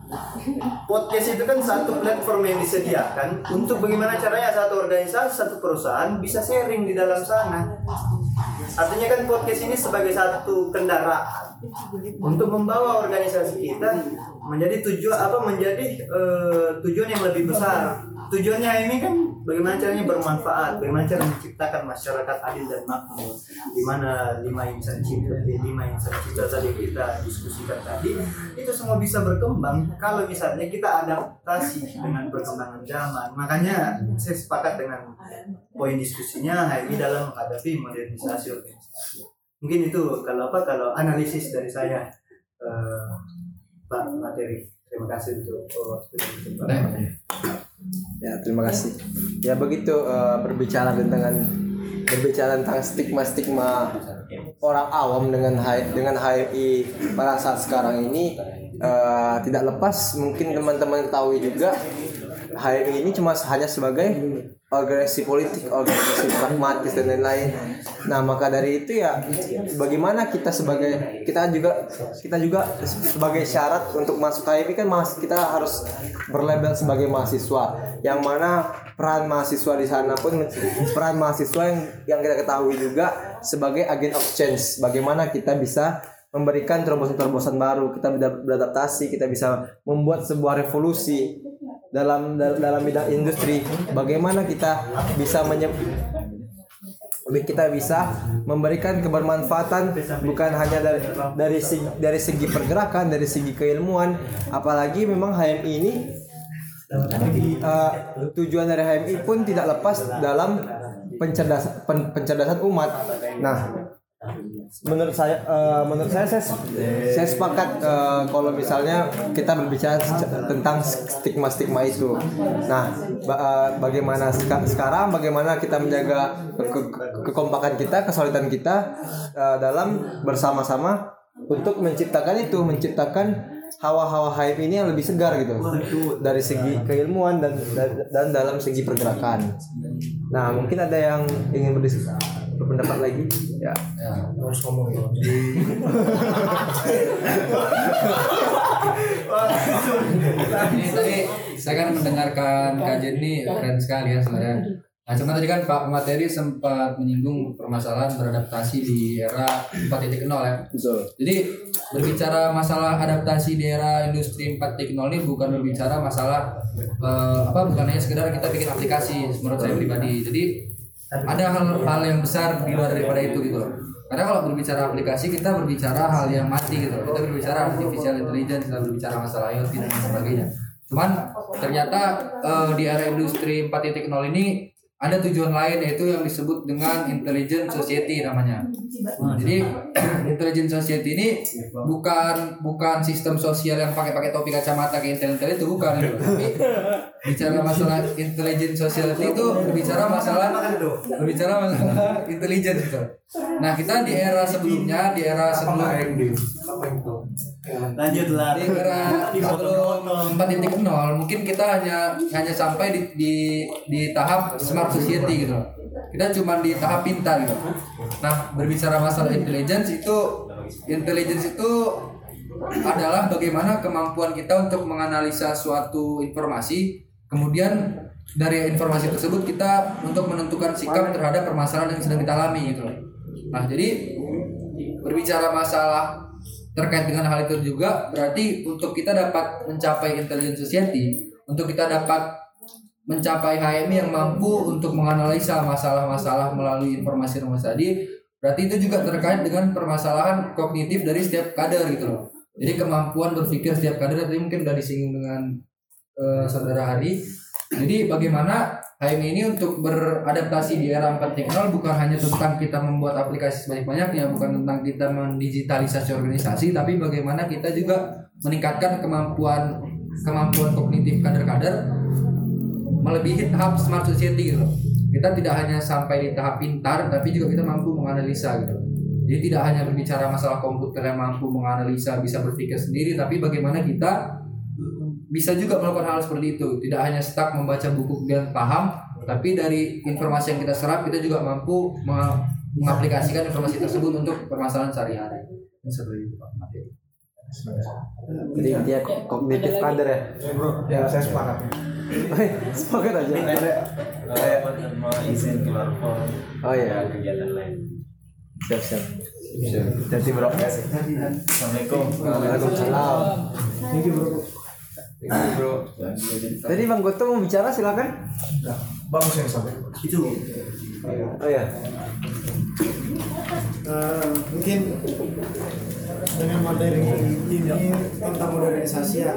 [SPEAKER 6] podcast itu kan satu platform yang disediakan untuk bagaimana caranya satu organisasi, satu perusahaan bisa sharing di dalam sana. Artinya kan podcast ini sebagai satu kendaraan untuk membawa organisasi kita menjadi tujuan apa menjadi eh, tujuan yang lebih besar. Tujuannya ini kan bagaimana caranya bermanfaat, bagaimana cara menciptakan masyarakat adil dan makmur. Di mana lima insan cipta, lima insan cipta tadi kita diskusikan tadi itu semua bisa berkembang kalau misalnya kita adaptasi dengan perkembangan zaman. Makanya saya sepakat dengan poin diskusinya ini dalam menghadapi modernisasi organisasi. Mungkin itu kalau apa kalau analisis dari saya eh, Pak materi. Terima kasih untuk waktu dan kesempatannya.
[SPEAKER 2] Ya, terima kasih. Ya begitu eh, berbicara tentang berbicara tentang stigma-stigma orang awam dengan H- dengan HMI pada saat sekarang ini eh, tidak lepas mungkin teman-teman ketahui juga HMI ini cuma hanya sebagai organisasi politik, organisasi pragmatis dan lain-lain. Nah, maka dari itu ya bagaimana kita sebagai kita juga kita juga sebagai syarat untuk masuk HMI kan mas kita harus berlabel sebagai mahasiswa. Yang mana peran mahasiswa di sana pun peran mahasiswa yang yang kita ketahui juga sebagai agent of change. Bagaimana kita bisa memberikan terobosan-terobosan baru, kita ber- beradaptasi, kita bisa membuat sebuah revolusi dalam dal- dalam bidang industri. Bagaimana kita bisa menye- kita bisa memberikan kebermanfaatan bukan hanya dari dari segi, dari segi pergerakan, dari segi keilmuan, apalagi memang HMI ini eh, tujuan dari HMI pun tidak lepas dalam pencerdasan pen- pencerdasan umat. Nah, menurut saya eh, menurut saya saya, saya sepakat eh, kalau misalnya kita berbicara tentang stigma-stigma itu. Nah, ba- eh, bagaimana seka- sekarang bagaimana kita menjaga ke- ke- kekompakan kita, kesulitan kita eh, dalam bersama-sama untuk menciptakan itu, menciptakan hawa-hawa hype ini yang lebih segar gitu dari segi keilmuan dan, dan dalam segi pergerakan. Nah, mungkin ada yang ingin berdiskusi berpendapat lagi ya
[SPEAKER 5] Ini tadi saya kan mendengarkan kajian ini keren sekali ya sebenarnya. Nah, cuma tadi kan Pak Materi sempat menyinggung permasalahan beradaptasi di era 4.0 ya.
[SPEAKER 10] Betul.
[SPEAKER 5] Jadi berbicara masalah adaptasi di era industri 4.0 ini bukan berbicara masalah eh, apa bukan hanya sekedar kita bikin aplikasi menurut saya pribadi. Jadi ada hal-hal yang besar di luar daripada itu gitu. Karena kalau berbicara aplikasi kita berbicara hal yang mati gitu. Kita berbicara artificial intelligence, kita berbicara masalah IoT dan sebagainya. Cuman ternyata eh, di era industri 4.0 ini ada tujuan lain yaitu yang disebut dengan intelligent society namanya. Nah, jadi intelligent society ini bukan bukan sistem sosial yang pakai pakai topi kacamata kayak intel intel itu bukan. Tapi bicara masalah intelligent society itu berbicara masalah berbicara masalah intelligence gitu. Nah kita di era sebelumnya di era sebelum
[SPEAKER 6] Lanjutlah.
[SPEAKER 5] di era sebelum 4.0 mungkin kita hanya hanya sampai di di, di tahap smart society gitu. Kita cuma di tahap pintar gitu. Nah berbicara masalah intelligence itu intelligence itu adalah bagaimana kemampuan kita untuk menganalisa suatu informasi. Kemudian dari informasi tersebut kita untuk menentukan sikap terhadap permasalahan yang sedang kita alami gitu. Nah jadi berbicara masalah terkait dengan hal itu juga berarti untuk kita dapat mencapai intelligent society untuk kita dapat mencapai HMI yang mampu untuk menganalisa masalah-masalah melalui informasi-informasi tadi berarti itu juga terkait dengan permasalahan kognitif dari setiap kader gitu loh. Jadi kemampuan berpikir setiap kader tadi mungkin udah disinggung dengan eh, saudara Hari jadi bagaimana HMI ini untuk beradaptasi di era 4.0 bukan hanya tentang kita membuat aplikasi sebanyak-banyaknya, bukan tentang kita mendigitalisasi organisasi, tapi bagaimana kita juga meningkatkan kemampuan kemampuan kognitif kader-kader melebihi tahap smart society gitu. Kita tidak hanya sampai di tahap pintar, tapi juga kita mampu menganalisa gitu. Jadi tidak hanya berbicara masalah komputer yang mampu menganalisa, bisa berpikir sendiri, tapi bagaimana kita bisa juga melakukan hal seperti itu tidak hanya stuck membaca buku dan paham tapi dari informasi yang kita serap kita juga mampu me- mengaplikasikan informasi tersebut untuk permasalahan sehari-hari seperti itu Pak Materi.
[SPEAKER 2] Jadi intinya kognitif kader ya.
[SPEAKER 7] Ya saya sepakat.
[SPEAKER 2] Sepakat aja.
[SPEAKER 11] izin keluar pon
[SPEAKER 2] Oh iya.
[SPEAKER 11] kegiatan lain
[SPEAKER 2] Siap siap. Jadi bro.
[SPEAKER 11] assalamualaikum
[SPEAKER 2] Waalaikumsalam.
[SPEAKER 8] Thank you bro.
[SPEAKER 2] Bro. Tadi Bang Goto mau bicara silakan.
[SPEAKER 7] Bagus yang disampaikan.
[SPEAKER 8] Itu
[SPEAKER 2] Oh ya.
[SPEAKER 8] eh, mungkin dengan materi ini tentang modernisasi ya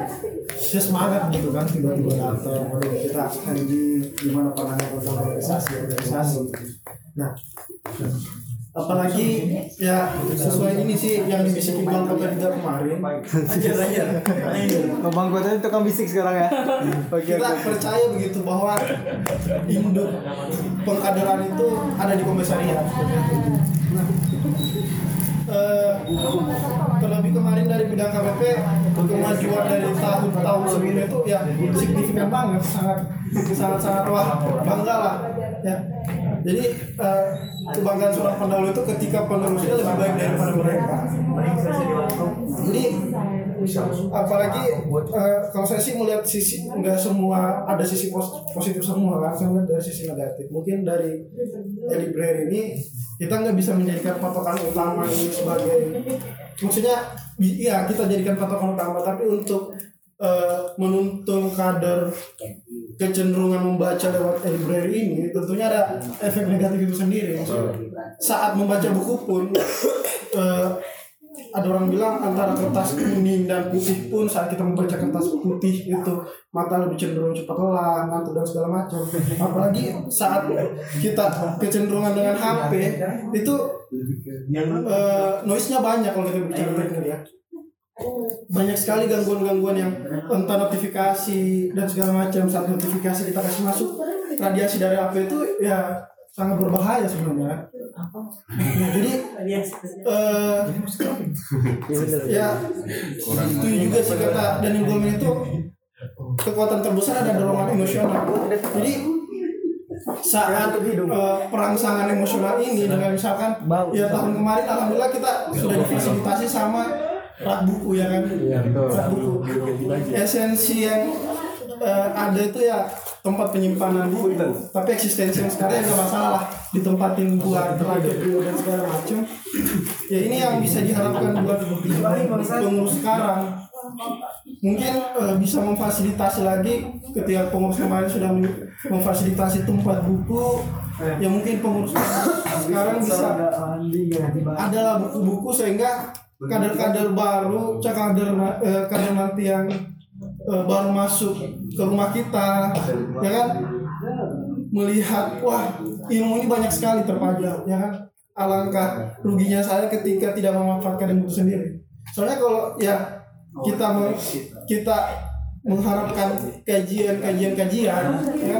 [SPEAKER 8] saya semangat gitu kan tiba-tiba datang waduh kita hari ini gimana pandangan tentang modernisasi organisasi nah apalagi ya sesuai ini sih yang dibisikin Bang Kota juga kemarin aja aja
[SPEAKER 2] Bang Goto itu tukang bisik sekarang ya. Oke
[SPEAKER 8] kita percaya begitu bahwa induk pengkaderan itu ada di komisariat. Nah, eh, terlebih kemarin dari bidang KPP kemajuan dari tahun-tahun sebelumnya itu ya signifikan banget, sangat sangat sangat wah bangga lah ya. Jadi eh, kebanggaan seorang pendahulu itu ketika penerusnya lebih baik daripada mereka. Jadi apalagi eh, kalau saya sih melihat sisi nggak semua ada sisi pos- positif semua kan saya melihat dari sisi negatif mungkin dari library ini kita nggak bisa menjadikan patokan utama ini sebagai maksudnya iya kita jadikan patokan utama tapi untuk eh, menuntun kader kecenderungan membaca lewat library ini tentunya ada efek negatif itu sendiri Maksudnya, saat membaca buku pun eh, ada orang bilang antara kertas kuning dan putih pun saat kita membaca kertas putih itu mata lebih cenderung cepat lelah, ngantuk dan segala macam. Apalagi saat kita kecenderungan dengan HP itu eh, noise-nya banyak kalau kita bicara teknik ya. Banyak sekali gangguan-gangguan yang entah notifikasi dan segala macam saat notifikasi kita kasih masuk radiasi dari HP itu ya sangat berbahaya sebenarnya. Nah, jadi eh, ya itu juga sih kata dan Goldman itu kekuatan terbesar ada dorongan emosional jadi saat eh, perangsangan emosional ini dengan misalkan ya tahun kemarin alhamdulillah kita sudah difasilitasi sama rak buku ya kan? Rak buku. Esensi yang eh, ada itu ya tempat penyimpanan buku. Tapi eksistensi yang sekarang nggak masalah lah. Ditempatin buat radio dan segala macam ya ini yang bisa diharapkan buat pengurus sekarang. Mungkin eh, bisa memfasilitasi lagi ketika pengurus kemarin sudah memfasilitasi tempat buku. Ya mungkin pengurus sekarang bisa adalah buku-buku sehingga kader-kader baru kader eh, kader nanti yang eh, baru masuk ke rumah kita ya kan? melihat wah ilmu ini banyak sekali terpajang ya kan? Alangkah ruginya saya ketika tidak memanfaatkan ilmu itu sendiri. Soalnya kalau ya kita me- kita mengharapkan kajian-kajian kajian ya,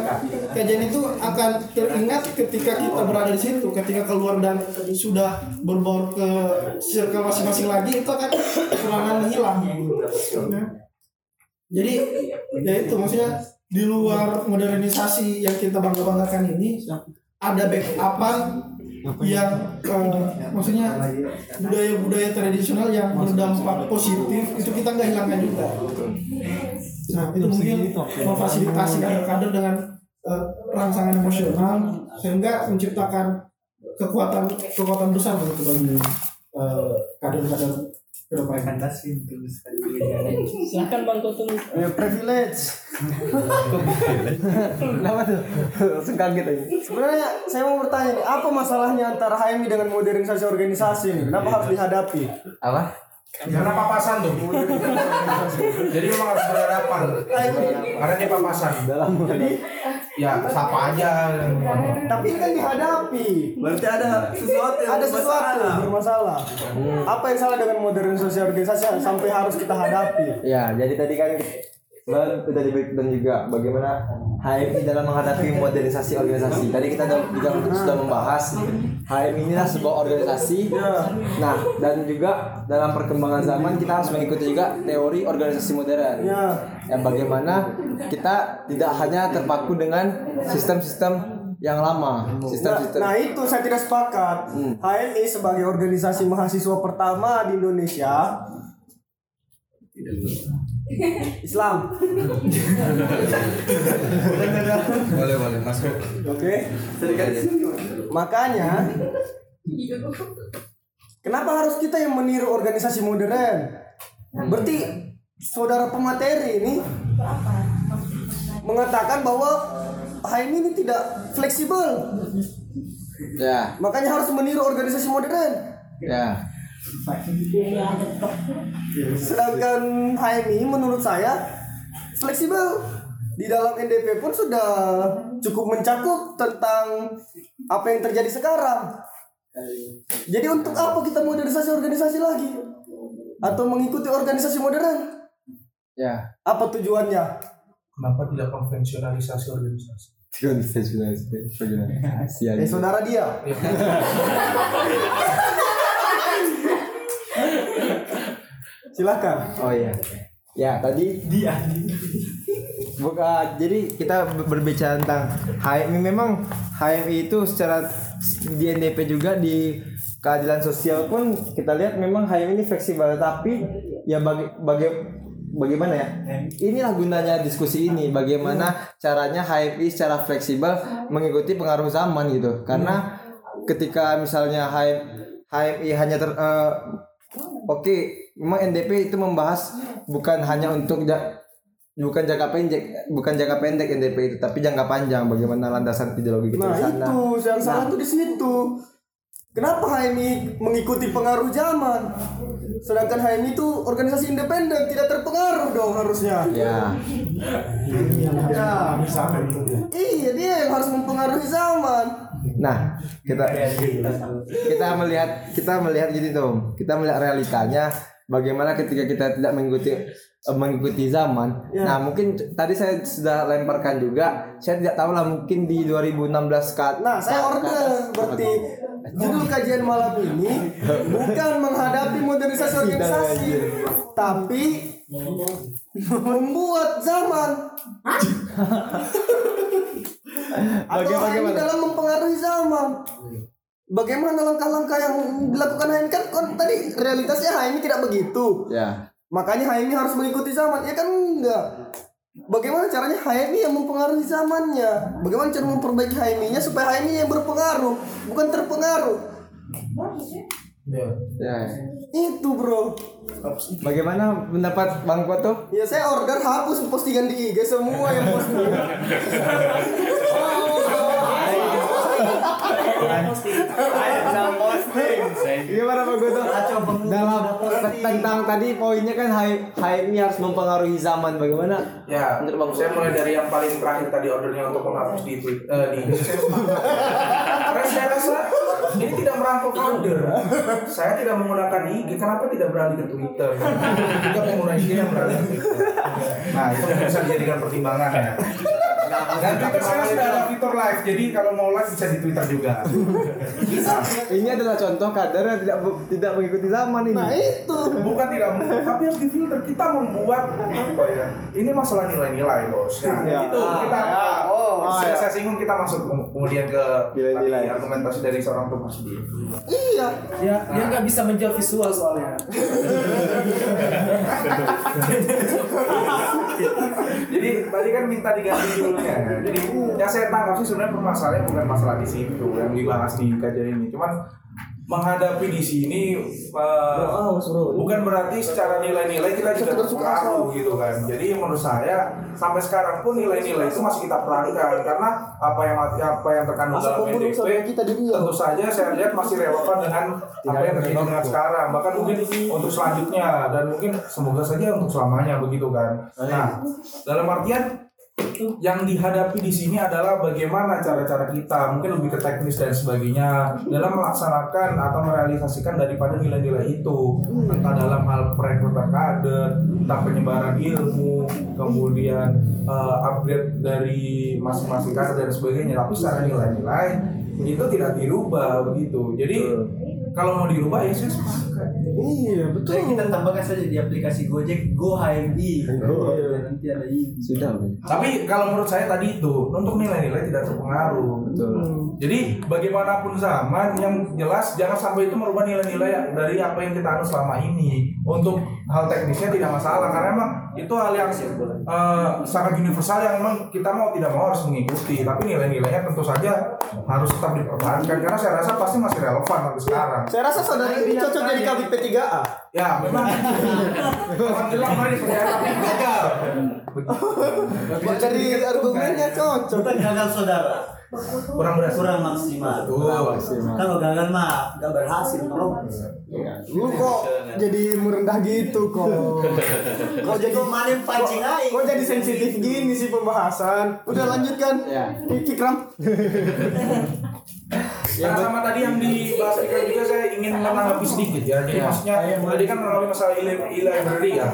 [SPEAKER 8] kajian itu akan teringat ketika kita berada di situ ketika keluar dan sudah berbaur ke circle masing-masing lagi itu akan kekurangan hilang ya. jadi ya itu maksudnya di luar modernisasi yang kita bangga-banggakan ini ada backupan yang eh, maksudnya budaya-budaya tradisional yang berdampak positif itu kita nggak hilangkan juga. Nah itu mungkin memfasilitasi kader-kader dengan eh, rangsangan emosional sehingga menciptakan kekuatan kekuatan besar begitu bagi eh, kader-kader ke depan.
[SPEAKER 1] Silahkan Bang Kotun.
[SPEAKER 4] Eh, privilege.
[SPEAKER 2] Kenapa tuh? Langsung kaget aja.
[SPEAKER 4] Sebenarnya saya mau bertanya nih, apa masalahnya antara HMI dengan modernisasi organisasi ini? Kenapa harus dihadapi?
[SPEAKER 2] Apa?
[SPEAKER 7] Karena papasan tuh. Jadi memang harus berhadapan. Karena dia papasan. Jadi ya sapa aja.
[SPEAKER 4] Tapi ini kan dihadapi.
[SPEAKER 9] Berarti ada sesuatu yang
[SPEAKER 4] Ada sesuatu bermasalah. Apa yang salah dengan modernisasi organisasi sampai harus kita hadapi?
[SPEAKER 2] Ya, jadi tadi kan Bang udah diberikan juga bagaimana HMI dalam menghadapi modernisasi organisasi. Tadi kita juga sudah membahas HMI inilah sebuah organisasi. Nah, dan juga dalam perkembangan zaman kita harus mengikuti juga teori organisasi modern.
[SPEAKER 4] Ya.
[SPEAKER 2] Yang bagaimana kita tidak hanya terpaku dengan sistem-sistem yang lama,
[SPEAKER 4] Nah,
[SPEAKER 2] sistem-sistem.
[SPEAKER 4] nah itu saya tidak sepakat. HMI sebagai organisasi mahasiswa pertama di Indonesia Islam.
[SPEAKER 5] Boleh boleh masuk.
[SPEAKER 4] Oke. Makanya kenapa harus kita yang meniru organisasi modern? Berarti saudara pemateri ini mengatakan bahwa HMI ini tidak fleksibel.
[SPEAKER 2] Ya,
[SPEAKER 4] Makanya harus meniru organisasi modern.
[SPEAKER 2] ya.
[SPEAKER 4] Sedangkan HMI menurut saya fleksibel. Di dalam NDP pun sudah cukup mencakup tentang apa yang terjadi sekarang. Jadi untuk apa kita modernisasi organisasi lagi? Atau mengikuti organisasi modern?
[SPEAKER 2] Ya.
[SPEAKER 4] Apa tujuannya?
[SPEAKER 7] Kenapa tidak konvensionalisasi organisasi?
[SPEAKER 4] Eh saudara dia. Silakan.
[SPEAKER 2] Oh iya. Ya, tadi dia. Bukan, jadi kita ber- berbicara tentang HMI memang HMI itu secara di NDP juga di keadilan sosial pun kita lihat memang HMI ini fleksibel tapi ya bagi bagi bagaimana ya? Inilah gunanya diskusi ini bagaimana caranya HMI secara fleksibel mengikuti pengaruh zaman gitu. Karena ketika misalnya HM, HMI hanya ter eh, Oke, memang NDP itu membahas bukan hanya untuk ja- bukan jangka pendek, bukan jangka pendek NDP itu, tapi jangka panjang bagaimana landasan ideologi kita
[SPEAKER 4] Nah
[SPEAKER 2] di sana.
[SPEAKER 4] itu yang salah tuh di situ. Kenapa HMI mengikuti pengaruh zaman? Sedangkan HMI itu organisasi independen, tidak terpengaruh dong harusnya.
[SPEAKER 2] Ya,
[SPEAKER 4] Ya, iya dia yang harus mempengaruhi zaman.
[SPEAKER 2] Nah kita kita melihat kita melihat gini tuh, kita melihat realitanya bagaimana ketika kita tidak mengikuti eh, mengikuti zaman.
[SPEAKER 4] Ya.
[SPEAKER 2] Nah mungkin tadi saya sudah lemparkan juga, saya tidak tahu lah mungkin di 2016 kat.
[SPEAKER 4] Nah, saya order berarti judul kajian malam ini bukan menghadapi modernisasi organisasi, tapi membuat zaman. Atau HMI dalam mempengaruhi zaman. Bagaimana langkah-langkah yang dilakukan HMI kan, kan tadi realitasnya HMI tidak begitu.
[SPEAKER 2] Ya.
[SPEAKER 4] Makanya HMI harus mengikuti zaman. Ya kan enggak. Bagaimana caranya HMI yang mempengaruhi zamannya? Bagaimana cara memperbaiki HMI-nya supaya HMI yang berpengaruh, bukan terpengaruh?
[SPEAKER 2] Ya.
[SPEAKER 4] Itu bro.
[SPEAKER 2] Bagaimana pendapat Bang Koto?
[SPEAKER 4] Ya saya order hapus postingan di IG semua yang posting.
[SPEAKER 2] Gimana Bang Koto? Dalam tentang tadi poinnya kan HMI harus mempengaruhi zaman. Bagaimana?
[SPEAKER 7] Ya,
[SPEAKER 2] Menurut Bang
[SPEAKER 7] saya mulai dari yang paling terakhir tadi ordernya untuk menghapus di tweet, eh, di Karena saya rasa ini tidak merangkul kader. Saya tidak menggunakan IG, kenapa tidak beralih ke Twitter? Juga pengguna IG yang beralih ke Twitter. Nah, itu bisa dijadikan pertimbangan ya. Dan Twitter sekarang sudah ada fitur live, jadi kalau mau live bisa di Twitter juga.
[SPEAKER 2] Ini adalah contoh kader yang tidak tidak mengikuti zaman ini.
[SPEAKER 4] Nah itu.
[SPEAKER 7] Bukan tidak mau, tapi harus difilter. Kita membuat apa ya? Ini masalah nilai-nilai, bos. Nah,
[SPEAKER 2] Ya.
[SPEAKER 7] itu kita.
[SPEAKER 4] Oh,
[SPEAKER 7] saya,
[SPEAKER 2] ya.
[SPEAKER 7] saya singgung kita masuk ke- kemudian ke
[SPEAKER 2] Nilai-nilai.
[SPEAKER 7] argumentasi dari seorang Thomas D.
[SPEAKER 4] Iya.
[SPEAKER 11] Dia dia nggak bisa menjual visual soalnya.
[SPEAKER 7] Jadi tadi kan minta diganti judulnya. Jadi yang saya tangkap sih sebenarnya permasalahannya bukan masalah di situ yang dibahas di kajian ini. Cuman menghadapi di sini eh, bukan berarti secara nilai-nilai kita tidak terpengaruh gitu kan. Jadi menurut saya sampai sekarang pun nilai-nilai itu masih kita perhatikan karena apa yang apa yang terkandung dalam
[SPEAKER 4] Riau.
[SPEAKER 7] tentu saja saya lihat masih relevan dengan apa yang terjadi dengan sekarang bahkan mungkin untuk selanjutnya dan mungkin semoga saja untuk selamanya begitu kan nah dalam artian yang dihadapi di sini adalah bagaimana cara-cara kita mungkin lebih ke teknis dan sebagainya dalam melaksanakan atau merealisasikan daripada nilai-nilai itu. Entah dalam hal perekrutan kader entah penyebaran ilmu kemudian eh, upgrade dari masing-masing kader dan sebagainya. Tapi secara nilai-nilai itu tidak dirubah begitu. Jadi kalau mau dirubah ya saya
[SPEAKER 4] Iya betul.
[SPEAKER 6] Jadi kita tambahkan saja di aplikasi Gojek Go HMI.
[SPEAKER 2] Iya.
[SPEAKER 6] Nanti ada ini.
[SPEAKER 2] Sudah.
[SPEAKER 7] Tapi kalau menurut saya tadi itu untuk nilai-nilai tidak terpengaruh.
[SPEAKER 2] Betul.
[SPEAKER 7] Jadi bagaimanapun zaman yang jelas jangan sampai itu merubah nilai-nilai dari apa yang kita anut selama ini. Untuk hal teknisnya tidak masalah karena emang itu hal yang eh, sangat universal yang memang kita mau tidak mau harus mengikuti. Tapi nilai-nilainya tentu saja harus tetap dipertahankan karena saya rasa pasti masih relevan sampai sekarang.
[SPEAKER 4] Saya rasa saudara ini cocok jadi kabit P3A.
[SPEAKER 7] Ya memang. Alhamdulillah percaya tapi gagal.
[SPEAKER 4] Dari argumennya cocok.
[SPEAKER 6] Bukan gagal saudara.
[SPEAKER 7] Kurang berhasil.
[SPEAKER 6] Kurang maksimal.
[SPEAKER 7] Betul.
[SPEAKER 6] Kalau gagal mah gak berhasil bro.
[SPEAKER 4] Lu kok jadi merendah gitu kok. Kok jadi
[SPEAKER 6] mana yang pancing aja?
[SPEAKER 4] Kok jadi sensitif gini sih pembahasan? Udah lanjutkan.
[SPEAKER 2] Ya.
[SPEAKER 4] Kikram.
[SPEAKER 7] Nah, sama tadi yang dibahas Ikram juga saya ingin menanggapi sedikit ya. Jadi maksudnya tadi kan melalui masalah e-library ya,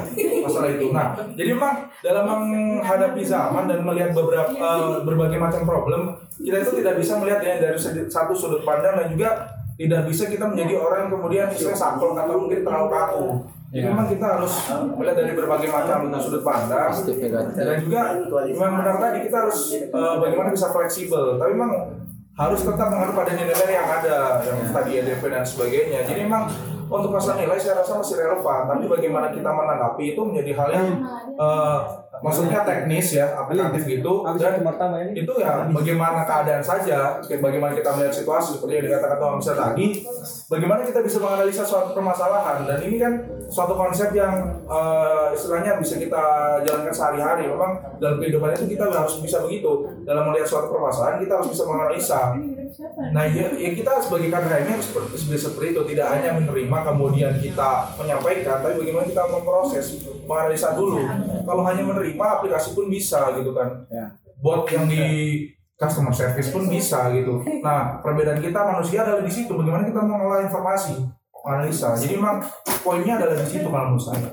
[SPEAKER 7] masalah itu. Nah, jadi memang dalam menghadapi zaman dan melihat beberapa eh, berbagai macam problem, kita itu tidak bisa melihat ya dari satu sudut pandang dan juga tidak bisa kita menjadi orang yang kemudian istilah saklek atau mungkin terlalu kaku. Jadi memang kita harus melihat dari berbagai macam sudut pandang. Dan juga memang benar tadi kita harus eh, bagaimana bisa fleksibel. Tapi memang harus tetap mengacu pada nilai yang ada yang tadi EDP dan sebagainya. Jadi memang untuk masalah nilai saya rasa masih relevan, tapi bagaimana kita menanggapi itu menjadi hal yang eh, maksudnya teknis ya, aplikatif gitu dan itu ya bagaimana keadaan saja, bagaimana kita melihat situasi seperti yang dikatakan Tuhan Misal tadi, bagaimana kita bisa menganalisa suatu permasalahan dan ini kan suatu konsep yang eh, istilahnya bisa kita jalankan sehari-hari. Memang dalam kehidupan itu kita harus bisa begitu. Dalam melihat suatu permasalahan kita harus bisa menganalisa. Nah, ya, ya kita sebagai kader ini harus seperti, seperti, seperti itu, tidak hanya menerima kemudian kita menyampaikan, tapi bagaimana kita memproses, menganalisa dulu. Kalau hanya menerima, aplikasi pun bisa gitu kan. Bot yang di customer service pun bisa gitu. Nah, perbedaan kita manusia adalah di situ, bagaimana kita mengolah informasi, menganalisa. Jadi memang poinnya adalah di situ kalau menurut saya.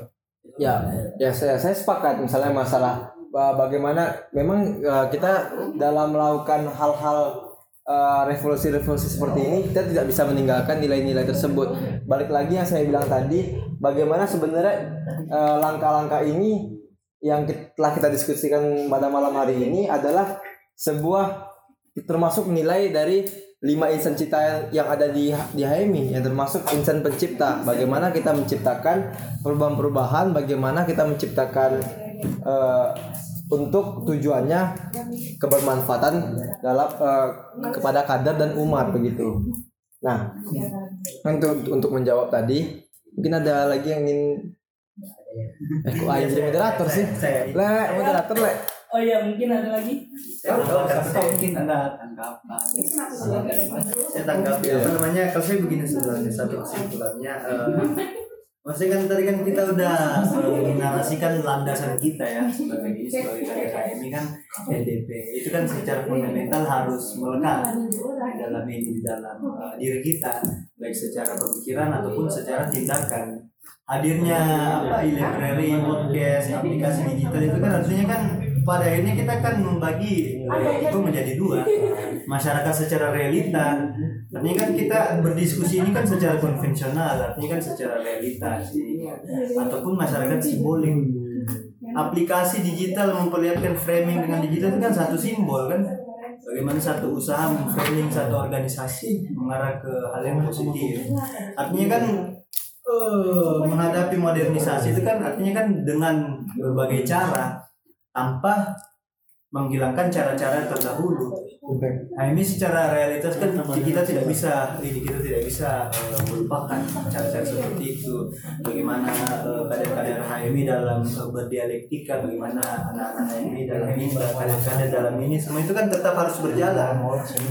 [SPEAKER 2] Ya, ya saya saya sepakat misalnya masalah bagaimana memang uh, kita dalam melakukan hal-hal uh, revolusi-revolusi seperti ini kita tidak bisa meninggalkan nilai-nilai tersebut. Balik lagi yang saya bilang tadi, bagaimana sebenarnya uh, langkah-langkah ini yang telah kita diskusikan pada malam hari ini adalah sebuah termasuk nilai dari lima insan cipta yang, yang ada di di HMI yang termasuk insan pencipta bagaimana kita menciptakan perubahan-perubahan bagaimana kita menciptakan eh, untuk tujuannya kebermanfaatan dalam eh, kepada kader dan umat begitu. Nah, untuk untuk menjawab tadi mungkin ada lagi yang ingin eh kok Aing jadi moderator sih? Le, moderator le.
[SPEAKER 1] Oh iya, mungkin ada lagi.
[SPEAKER 6] Saya mungkin anda tanggapan. Saya tanggapi
[SPEAKER 2] Iya.
[SPEAKER 6] apa namanya? Kalau saya begini sebenarnya satu kesimpulannya. Maksudnya kan tadi kan kita udah menarasikan landasan kita ya sebagai ini sebagai kader HMI kan LDP itu kan secara fundamental harus melekat dalam ini di dalam eh, diri kita baik secara pemikiran ataupun secara tindakan. Hadirnya apa e-library podcast aplikasi digital itu kan artinya kan pada akhirnya kita kan membagi itu menjadi dua. Masyarakat secara realita. Artinya kan kita berdiskusi ini kan secara konvensional artinya kan secara realita sih. Ataupun masyarakat simbolik. Aplikasi digital memperlihatkan framing dengan digital itu kan satu simbol kan. Bagaimana satu usaha memframing satu organisasi mengarah ke hal yang positif. Artinya kan eh, menghadapi modernisasi itu kan artinya kan dengan berbagai cara tanpa menghilangkan cara-cara terdahulu. Nah ini secara realitas kan kita tidak bisa ini kita tidak bisa eh, melupakan cara-cara seperti itu. Bagaimana eh, kader-kader HMI dalam eh, berdialektika, bagaimana anak-anak HMI dalam ini, kader-kader dalam ini, semua itu kan tetap harus berjalan.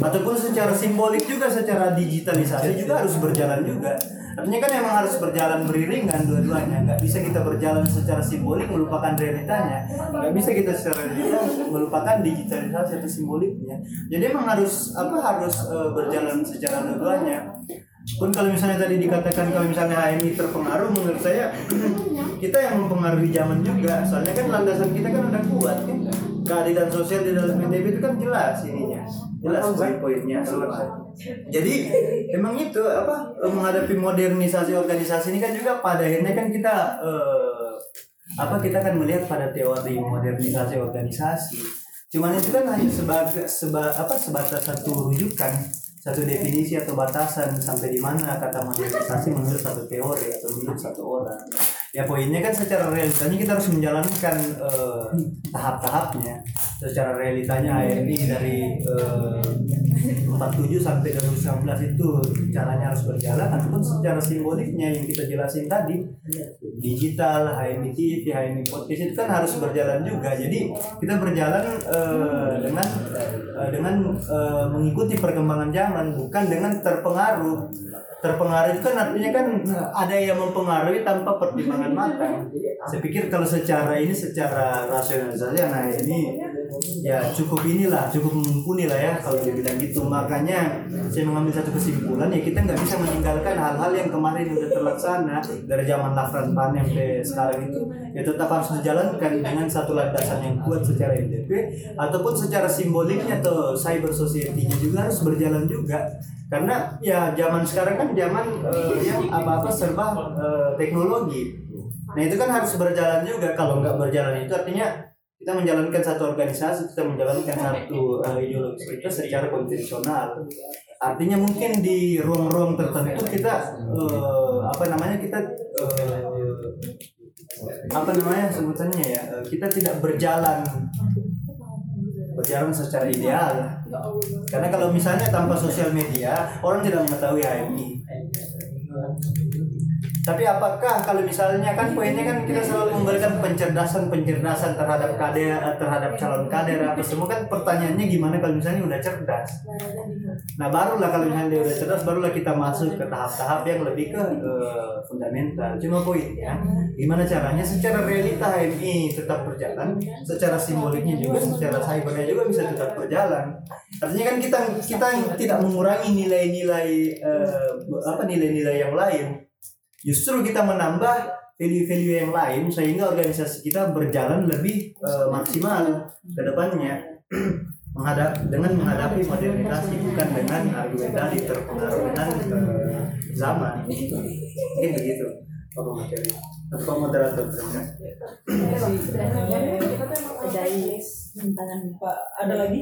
[SPEAKER 6] Ataupun secara simbolik juga, secara digitalisasi juga harus berjalan juga. Artinya kan emang harus berjalan beriringan dua-duanya. Nggak bisa kita berjalan secara simbolik melupakan realitanya. Nggak bisa kita secara realita melupakan digitalisasi atau simboliknya. Jadi emang harus apa harus eh, berjalan secara dua-duanya. Pun kalau misalnya tadi dikatakan kalau misalnya HMI terpengaruh menurut saya kita yang mempengaruhi zaman juga. Soalnya kan landasan kita kan udah kuat kan. Keadilan sosial di dalam NTB itu kan jelas ininya. Jelas poin-poinnya. Jadi emang itu apa menghadapi modernisasi organisasi ini kan juga pada akhirnya kan kita eh, apa kita kan melihat pada teori modernisasi organisasi. Cuman itu kan hanya sebagai seba, apa sebatas satu rujukan, satu definisi atau batasan sampai di mana kata modernisasi menurut satu teori atau menurut satu orang. Ya poinnya kan secara realitanya kita harus menjalankan eh, tahap-tahapnya. Secara realitanya HMI dari eh, 47 sampai 2019 itu caranya harus berjalan ataupun secara simboliknya yang kita jelasin tadi digital, HMI TV, HMI podcast itu kan harus berjalan juga. Jadi kita berjalan eh, dengan eh, dengan eh, mengikuti perkembangan zaman bukan dengan terpengaruh. Terpengaruh itu kan artinya kan eh, ada yang mempengaruhi tanpa pertimbangan matang. Saya pikir kalau secara ini secara rasionalisasi nah ini ya cukup inilah cukup mumpuni lah ya kalau dibilang gitu. Makanya saya mengambil satu kesimpulan ya kita nggak bisa meninggalkan hal-hal yang kemarin udah terlaksana dari zaman Lafran Pan sampai sekarang itu. Ya tetap harus dijalankan dengan satu landasan yang kuat secara NDP ataupun secara simboliknya atau cyber society-nya juga harus berjalan juga. Karena ya zaman sekarang kan zaman eh, yang apa-apa serba eh, teknologi. Nah itu kan harus berjalan juga. Kalau nggak berjalan itu artinya kita menjalankan satu organisasi, kita menjalankan satu uh, ideologi kita secara konvensional. Artinya mungkin di ruang-ruang tertentu kita uh, apa namanya kita uh, apa namanya sebutannya ya kita tidak berjalan. Berjalan secara ideal. Karena kalau misalnya tanpa sosial media orang tidak mengetahui HMI tapi apakah kalau misalnya kan poinnya kan kita selalu memberikan pencerdasan pencerdasan terhadap kader eh, terhadap calon kader apa semua kan pertanyaannya gimana kalau misalnya udah cerdas. Nah barulah kalau misalnya dia udah cerdas barulah kita masuk ke tahap-tahap yang lebih ke eh, fundamental. Cuma poinnya gimana caranya secara realita HMI tetap berjalan, secara simboliknya juga, secara cybernya juga bisa tetap berjalan. Artinya kan kita kita tidak mengurangi nilai-nilai eh, apa nilai-nilai yang lain justru kita menambah value-value yang lain sehingga organisasi kita berjalan lebih eh, maksimal ke depannya menghadap dengan menghadapi modernisasi bukan dengan argumentasi terpengaruh dengan eh, zaman mungkin begitu Pak materi atau moderator
[SPEAKER 1] Pak, ada lagi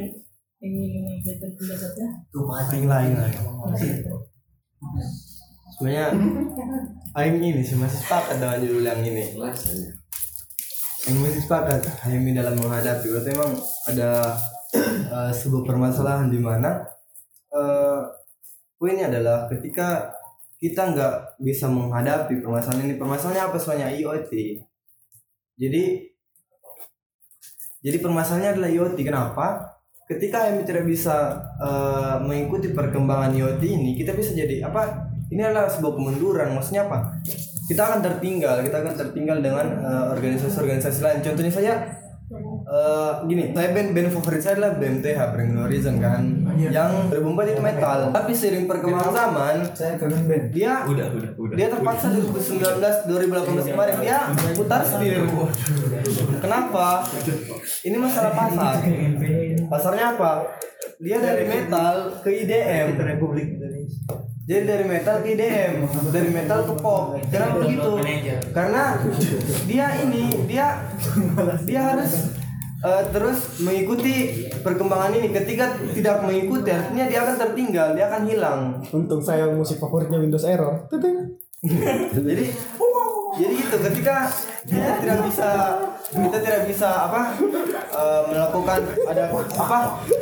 [SPEAKER 1] ingin menyampaikan pendapatnya?
[SPEAKER 6] tuh mati
[SPEAKER 2] lain lagi. Sebenarnya Aing ini sih masih sepakat dengan judul yang ini. yang masih sepakat HMI dalam menghadapi. Berarti memang ada eh, sebuah permasalahan di mana eh, poinnya adalah ketika kita nggak bisa menghadapi permasalahan ini permasalahannya apa soalnya IoT jadi jadi permasalahannya adalah IoT kenapa? Ketika HMI tidak bisa eh, mengikuti perkembangan IoT ini kita bisa jadi apa ini adalah sebuah kemunduran maksudnya apa? Kita akan tertinggal kita akan tertinggal dengan eh, organisasi-organisasi lain. Contohnya saja eh, gini saya band band favorit saya adalah BMTH Bring No Horizon kan? Yang 2004 itu metal. Tapi seiring perkembangan zaman
[SPEAKER 6] Saya kangen band.
[SPEAKER 2] dia
[SPEAKER 11] Udah, udah, udah.
[SPEAKER 2] dia terpaksa 2019 2018 kemarin dia putar setir kenapa? Ini masalah pasar. Pasarnya apa? Dia dari metal ke IDM
[SPEAKER 6] Republik Indonesia.
[SPEAKER 2] Jadi dari metal ke IDM dari metal ke pop. Kenapa begitu. karena dia ini dia dia harus eh, terus mengikuti perkembangan ini. Ketika tidak mengikuti artinya dia akan tertinggal dia akan hilang.
[SPEAKER 4] Untung saya musik favoritnya Windows Error.
[SPEAKER 2] Jadi jadi gitu ketika kita tidak bisa kita tidak bisa apa eh, melakukan ada apa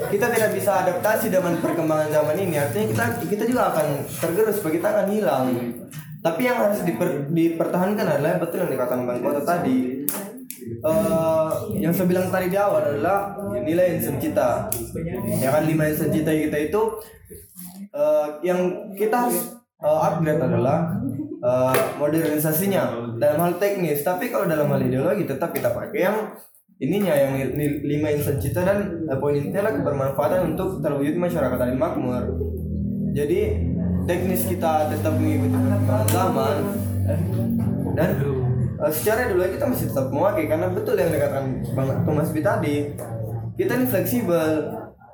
[SPEAKER 2] kita tidak bisa adaptasi dengan perkembangan zaman ini. Artinya kita kita juga akan tergerus kita akan hilang. Tapi yang harus diper, dipertahankan adalah betul yang dikatakan bang Kota tadi Eh, yang saya bilang tadi di awal adalah nilai insan kita ya kan lima insan kita kita itu eh, yang kita harus eh, upgrade adalah eh, modernisasinya. Dalam hal teknis tapi kalau dalam hal ideologi tetap kita pakai yang ininya yang lima insan cita dan eh, poin intinya adalah kebermanfaatan untuk terwujud masyarakat adil makmur. Jadi teknis kita tetap mengikuti zaman dan eh, secara ideologi kita masih tetap memakai karena betul yang dikatakan Bang Thomas B tadi kita ini fleksibel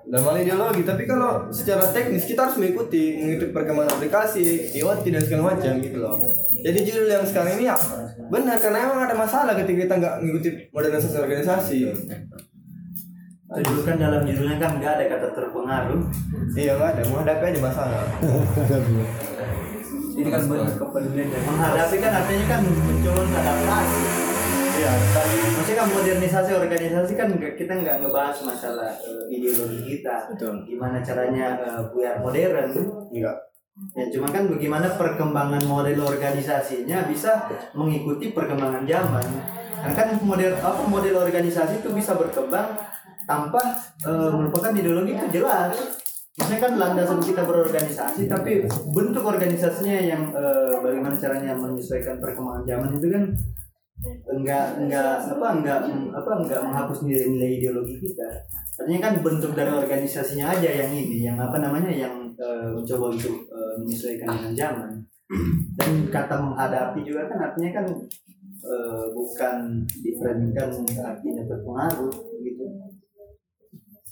[SPEAKER 2] dalam hal ideologi tapi kalau secara teknis kita harus mengikuti mengikuti perkembangan aplikasi IoT dan segala macam gitu loh jadi judul yang sekarang ini ya benar karena emang ada masalah ketika kita nggak mengikuti modernisasi organisasi
[SPEAKER 12] Itu dulu kan dalam judulnya kan nggak ada kata terpengaruh.
[SPEAKER 2] iya nggak ada menghadapi aja masalah
[SPEAKER 12] Ini kan bentuk kepedulian menghadapi kan artinya kan mencoba adaptasi. Iya, maksudnya kan modernisasi organisasi kan kita nggak ngebahas masalah eh, ideologi kita, gimana caranya eh, biar modern.
[SPEAKER 2] enggak
[SPEAKER 12] Ya cuma kan bagaimana perkembangan model organisasinya bisa mengikuti perkembangan zaman. Kan kan model apa model organisasi itu bisa berkembang tanpa eh, merupakan ideologi itu jelas. Maksudnya kan landasan kita berorganisasi tapi bentuk organisasinya yang eh, bagaimana caranya menyesuaikan perkembangan zaman itu kan enggak enggak apa enggak apa enggak menghapus nilai-nilai ideologi kita. Artinya kan bentuk dari organisasinya aja yang ini, yang apa namanya yang eh, mencoba untuk eh, menyesuaikan dengan zaman. Dan kata menghadapi juga kan artinya kan eh, bukan diframingkan artinya terpengaruh gitu.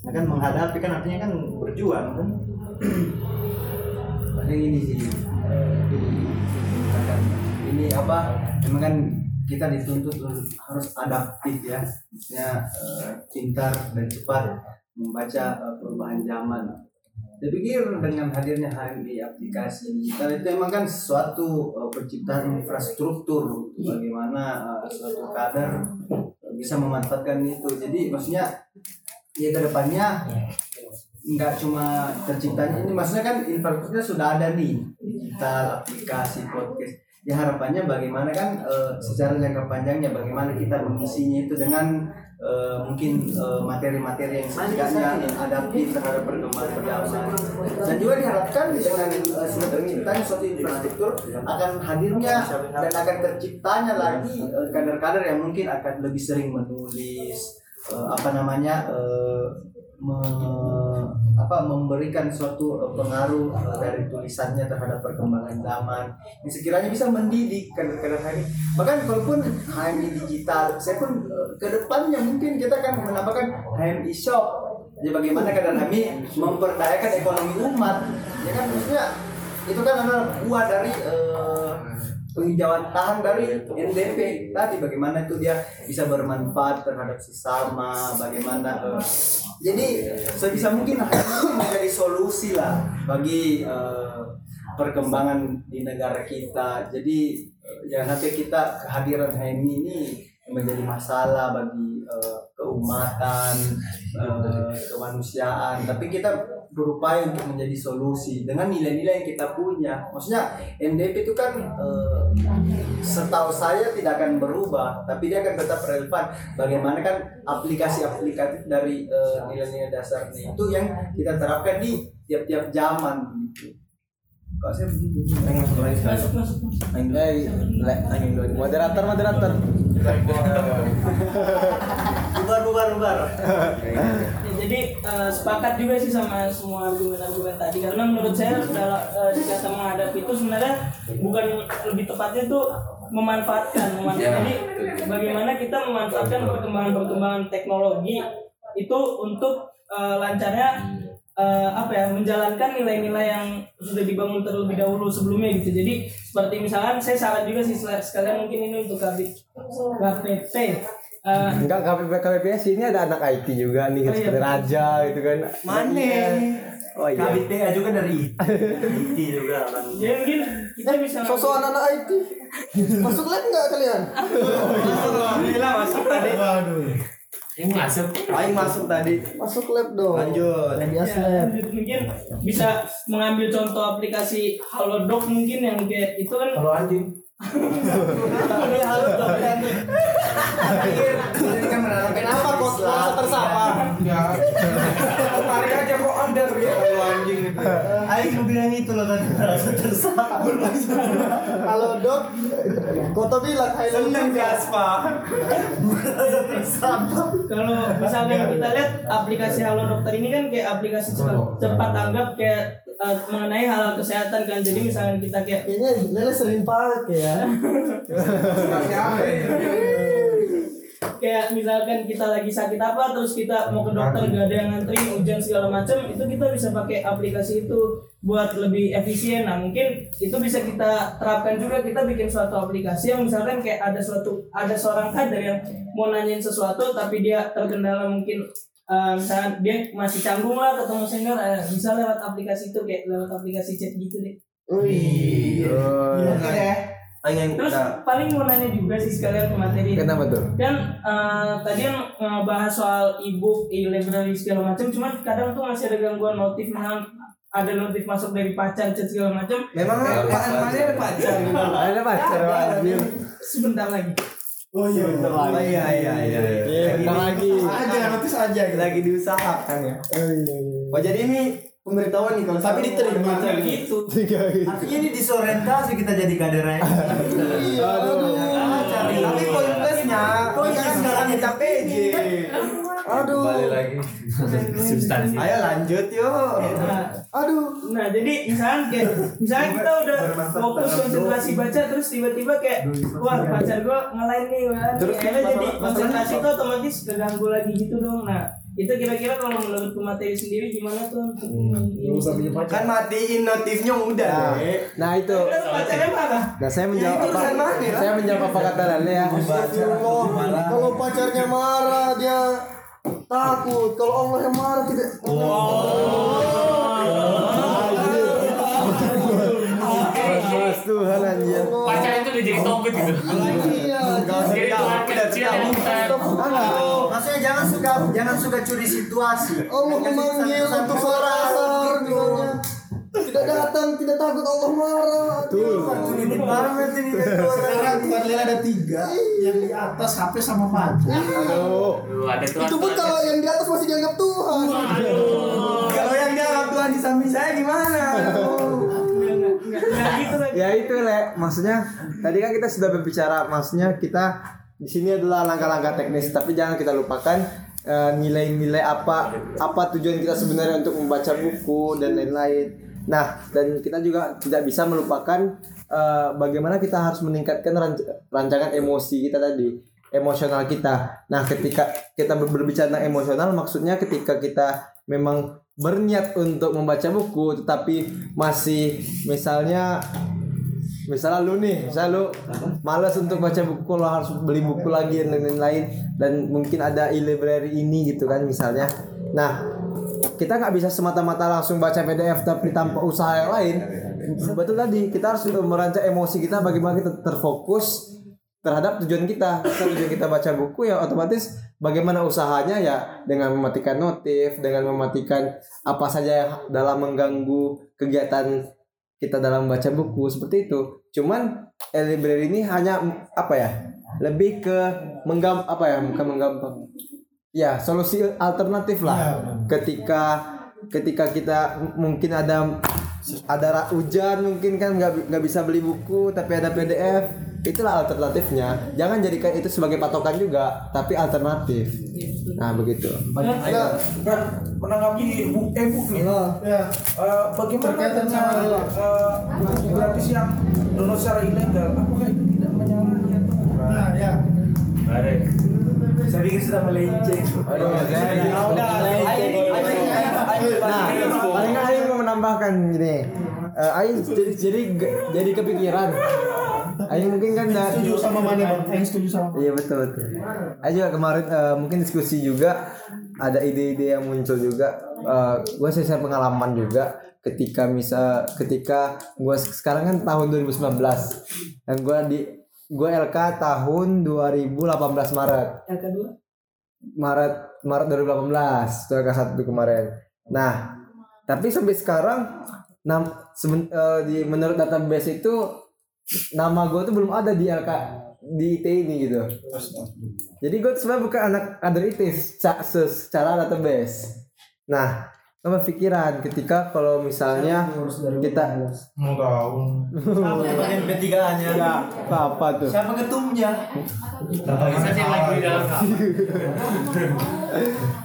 [SPEAKER 12] Nah, kan menghadapi kan artinya kan berjuang kan.
[SPEAKER 6] Paling ini sih. ini apa? Memang kan kita dituntut harus adaptif ya, maksudnya eh, pintar dan cepat membaca eh, perubahan zaman. Saya pikir dengan hadirnya HMI aplikasi digital itu memang kan suatu eh, penciptaan infrastruktur bagaimana eh, suatu kader bisa memanfaatkan itu. Jadi maksudnya ya ke depannya nggak cuma terciptanya ini maksudnya kan infrastrukturnya sudah ada nih digital aplikasi podcast ya harapannya bagaimana kan eh, secara jangka panjangnya bagaimana kita mengisinya itu dengan eh, mungkin eh, materi-materi yang setidaknya adaptif terhadap perkembangan zaman dan juga diharapkan dengan eh, sudah suatu infrastruktur akan hadirnya dan akan terciptanya lagi kader-kader yang mungkin akan lebih sering menulis eh, apa namanya eh, me- apa memberikan suatu eh, pengaruh dari tulisannya terhadap perkembangan zaman. Yang sekiranya bisa mendidik kader-kader HMI bahkan kalaupun HMI digital saya pun eh, ke depannya mungkin kita akan menambahkan HMI shop. Jadi bagaimana kader HMI memperdayakan ekonomi umat. Ya kan maksudnya itu kan adalah buah dari eh, penghijauan tahan dari NDP tadi bagaimana itu dia bisa bermanfaat terhadap sesama bagaimana eh, jadi sebisa mungkin menjadi solusi lah bagi eh, perkembangan di negara kita. Jadi eh, jangan sampai kita kehadiran HMI ini menjadi masalah bagi eh, keumatan, eh, kemanusiaan, tapi kita berupaya untuk menjadi solusi dengan nilai-nilai yang kita punya. Maksudnya MDP itu kan eh, setahu saya tidak akan berubah, tapi dia akan tetap relevan. Bagaimana kan aplikasi-aplikasi dari nilai-nilai dasarnya itu yang kita terapkan di tiap-tiap zaman gitu. Kalau saya begitu.
[SPEAKER 1] Masuk
[SPEAKER 2] moderator moderator.
[SPEAKER 6] Bubar bubar bubar.
[SPEAKER 1] Ya, jadi eh, sepakat juga sih sama semua argumen-argumen tadi karena menurut saya dalam eh, di kata menghadapi itu sebenarnya bukan lebih tepatnya itu memanfaatkan, memanfaatkan.
[SPEAKER 5] Ya,
[SPEAKER 1] Jadi bagaimana kita memanfaatkan perkembangan-perkembangan teknologi itu untuk eh, lancarnya eh, apa ya menjalankan nilai-nilai yang sudah dibangun terlebih dahulu sebelumnya gitu. Jadi seperti misalkan saya saran juga sih sekalian mungkin ini untuk KB KPP. Eh,
[SPEAKER 2] Enggak KPP KPPS ini ada anak IT juga nih
[SPEAKER 1] Oh, iya.
[SPEAKER 2] seperti Raja gitu kan.
[SPEAKER 6] Mana?
[SPEAKER 2] Oh iya.
[SPEAKER 6] KBTA juga dari IT juga kan.
[SPEAKER 1] jadi mungkin kita bisa
[SPEAKER 8] Sosok anak-anak IT. Masuk lab nggak kalian?
[SPEAKER 4] Alhamdulillah masuk tadi.
[SPEAKER 9] Yang masuk.
[SPEAKER 4] Aing masuk tadi.
[SPEAKER 8] Masuk lab dong.
[SPEAKER 4] Lanjut.
[SPEAKER 8] Medias
[SPEAKER 1] Ya,
[SPEAKER 8] lab.
[SPEAKER 1] lanjut. mungkin bisa mengambil contoh aplikasi Halodoc mungkin yang kayak itu kan
[SPEAKER 7] Kalau anjing.
[SPEAKER 6] Ini halo dong kan. Ini kan
[SPEAKER 8] Kenapa kok merasa tersapa?
[SPEAKER 7] Ya. Tarik aja kok anda terlihat kalau.
[SPEAKER 6] Aing mau bilang itu loh kan merasa tersapa.
[SPEAKER 8] Halo dok. Kota bilang hai
[SPEAKER 6] Seneng gas pak. Merasa tersapa.
[SPEAKER 1] kalau misalkan kita lihat aplikasi Halo Dokter ini kan kayak aplikasi cepat, cepat tanggap kayak eh, mengenai hal kesehatan kan jadi misalkan kita kayak
[SPEAKER 8] Kayaknya Lele sering pakai ya.
[SPEAKER 7] Ya?
[SPEAKER 1] kayak misalkan kita lagi sakit apa terus kita mau ke dokter gak ada yang ngantri ujian segala macam itu kita bisa pakai aplikasi itu buat lebih efisien nah mungkin itu bisa kita terapkan juga kita bikin suatu aplikasi yang misalkan kayak ada suatu ada seorang kader yang mau nanyain sesuatu tapi dia terkendala mungkin eh, misalkan dia masih canggung lah ketemu senior eh, bisa lewat aplikasi itu kayak lewat aplikasi chat gitu deh
[SPEAKER 8] Wih.
[SPEAKER 4] Oke deh.
[SPEAKER 1] Terus
[SPEAKER 4] kita
[SPEAKER 1] paling mau nanya juga sih sekalian ke materi
[SPEAKER 2] Kenapa tuh?
[SPEAKER 1] kan eh, tadi yang ngebahas soal ebook, e-library segala macam, cuman kadang tuh masih ada gangguan notif, misalkan ada notif masuk dari pacar, chat segala macam.
[SPEAKER 4] memang apaan mana ada pacar gitu.
[SPEAKER 2] Ada pacar wajib.
[SPEAKER 1] Sebentar lagi.
[SPEAKER 8] Oh iya. bentar
[SPEAKER 4] Oh
[SPEAKER 8] lagi.
[SPEAKER 4] iya iya iya.
[SPEAKER 2] Iya, bentar lagi.
[SPEAKER 8] Aja notis aja gitu.
[SPEAKER 4] Lagi diusahakan ya.
[SPEAKER 8] Oh iya. iya.
[SPEAKER 4] Oh jadi ini pemberitahuan nih kalau
[SPEAKER 8] Tapi diterima.
[SPEAKER 1] Gitu.
[SPEAKER 6] Artinya ini disorientasi kita jadi kader aja.
[SPEAKER 8] Iya. Aduh.
[SPEAKER 4] Tapi poin plusnya
[SPEAKER 6] Poin
[SPEAKER 4] kan sekarang kita PJ.
[SPEAKER 8] Aduh.
[SPEAKER 9] lagi. Substansi.
[SPEAKER 4] Ayo lanjut yuk.
[SPEAKER 1] Nah,
[SPEAKER 8] Aduh.
[SPEAKER 1] nah, jadi misalkan kayak misalnya kita udah fokus konsentrasi baca terus tiba-tiba kayak wah pacar gua ngelain nih wah,
[SPEAKER 2] Terus
[SPEAKER 1] akhirnya jadi konsentrasi itu otomatis keganggu lagi gitu dong nah itu kira-kira kalau menurut pemateri sendiri gimana tuh sih?
[SPEAKER 4] Kan matiin notifnya udah
[SPEAKER 2] Nah, nah itu.
[SPEAKER 1] Pacarnya marah
[SPEAKER 2] Nah saya menjawab
[SPEAKER 4] Ya,
[SPEAKER 2] apa?
[SPEAKER 4] mana ya?
[SPEAKER 2] Saya menjawab apa kata Lale ya.
[SPEAKER 8] Kalau pacarnya marah dia takut. Kalau Allah yang marah tidak.
[SPEAKER 2] Mas Tuhan anjir.
[SPEAKER 9] Pacar itu udah jadi togut gitu.
[SPEAKER 6] Jangan suka jangan suka curi situasi.
[SPEAKER 8] Allah
[SPEAKER 6] Kasih
[SPEAKER 8] memanggil untuk sholat
[SPEAKER 6] gitu.
[SPEAKER 8] misalnya. Tidak datang, tidak takut Allah marah.
[SPEAKER 6] Opportunity banget ini
[SPEAKER 3] Sekarang Tuan Lila ada tiga yang di atas HP sama pacar.
[SPEAKER 2] Aduh.
[SPEAKER 9] Tuh, ada tuh.
[SPEAKER 8] Itu pun kalau yang di atas masih dianggap Tuhan.
[SPEAKER 4] Kalau yang jawab Tuhan di samping saya gimana?
[SPEAKER 1] Gitu lagi.
[SPEAKER 2] Ya itu le, maksudnya tadi kan kita sudah berbicara, maksudnya kita di sini adalah langkah-langkah teknis, tapi jangan kita lupakan eh, nilai-nilai apa apa tujuan kita sebenarnya untuk membaca buku dan lain-lain. Nah, dan kita juga tidak bisa melupakan eh, bagaimana kita harus meningkatkan ranc- rancangan emosi kita tadi, emosional kita. Nah, ketika kita ber- berbicara tentang emosional, maksudnya ketika kita memang berniat untuk membaca buku, tetapi masih misalnya misalnya lu nih, misalnya lu malas untuk baca buku, lo harus beli buku lagi dan lain-lain dan mungkin ada e-library ini gitu kan misalnya. Nah, kita nggak bisa semata-mata langsung baca PDF tapi tanpa usaha yang lain. Betul tadi, kita harus merancang emosi kita bagaimana kita terfokus terhadap tujuan kita. Kita tujuan kita baca buku ya otomatis bagaimana usahanya ya dengan mematikan notif, dengan mematikan apa saja yang dalam mengganggu kegiatan kita dalam membaca buku seperti itu. Cuman e-library ini hanya apa ya? Lebih ke menggam apa ya? Bukan menggampang. Ya, solusi alternatif lah. ketika ketika kita mungkin ada ada hujan mungkin kan nggak nggak bisa beli buku tapi ada PDF itulah alternatifnya. Jangan jadikan itu sebagai patokan juga tapi alternatif. Nah begitu.
[SPEAKER 7] Nah, menanggapi bu e-book nih.
[SPEAKER 8] Ya.
[SPEAKER 7] Eh, bagaimana
[SPEAKER 8] sama
[SPEAKER 7] dengan eh, gratis yang download secara ilegal? Apakah itu tidak menyalahi atau
[SPEAKER 8] Nah, ya.
[SPEAKER 11] Saya pikir sudah melenceng.
[SPEAKER 2] nah paling nggak Aing mau menambahkan gini. Eh, Aing jadi jadi jadi kepikiran Aing mungkin kan dah
[SPEAKER 8] Setuju sama mana bang? Yang setuju sama
[SPEAKER 2] Iya betul betul. Ayo juga kemarin eh, mungkin diskusi juga ada ide-ide yang muncul juga. gue saya pengalaman juga ketika misal ketika gue sekarang kan tahun 2019 dan gue di gue LK tahun 2018 Maret
[SPEAKER 1] Yang kedua
[SPEAKER 2] Maret Maret 2018 itu LK satu kemarin. Nah tapi sampai sekarang nam, seben- eh, di menurut database itu nama gue tuh belum ada di LK di IT ini gitu. Jadi gue sebenarnya bukan anak kader IT seca- se- secara database. Nah, gue berpikiran ketika kalau misalnya kita
[SPEAKER 7] mau tahu?
[SPEAKER 11] Bagian P3-nya.
[SPEAKER 2] ya apa tuh?
[SPEAKER 11] Siapa ketumnya?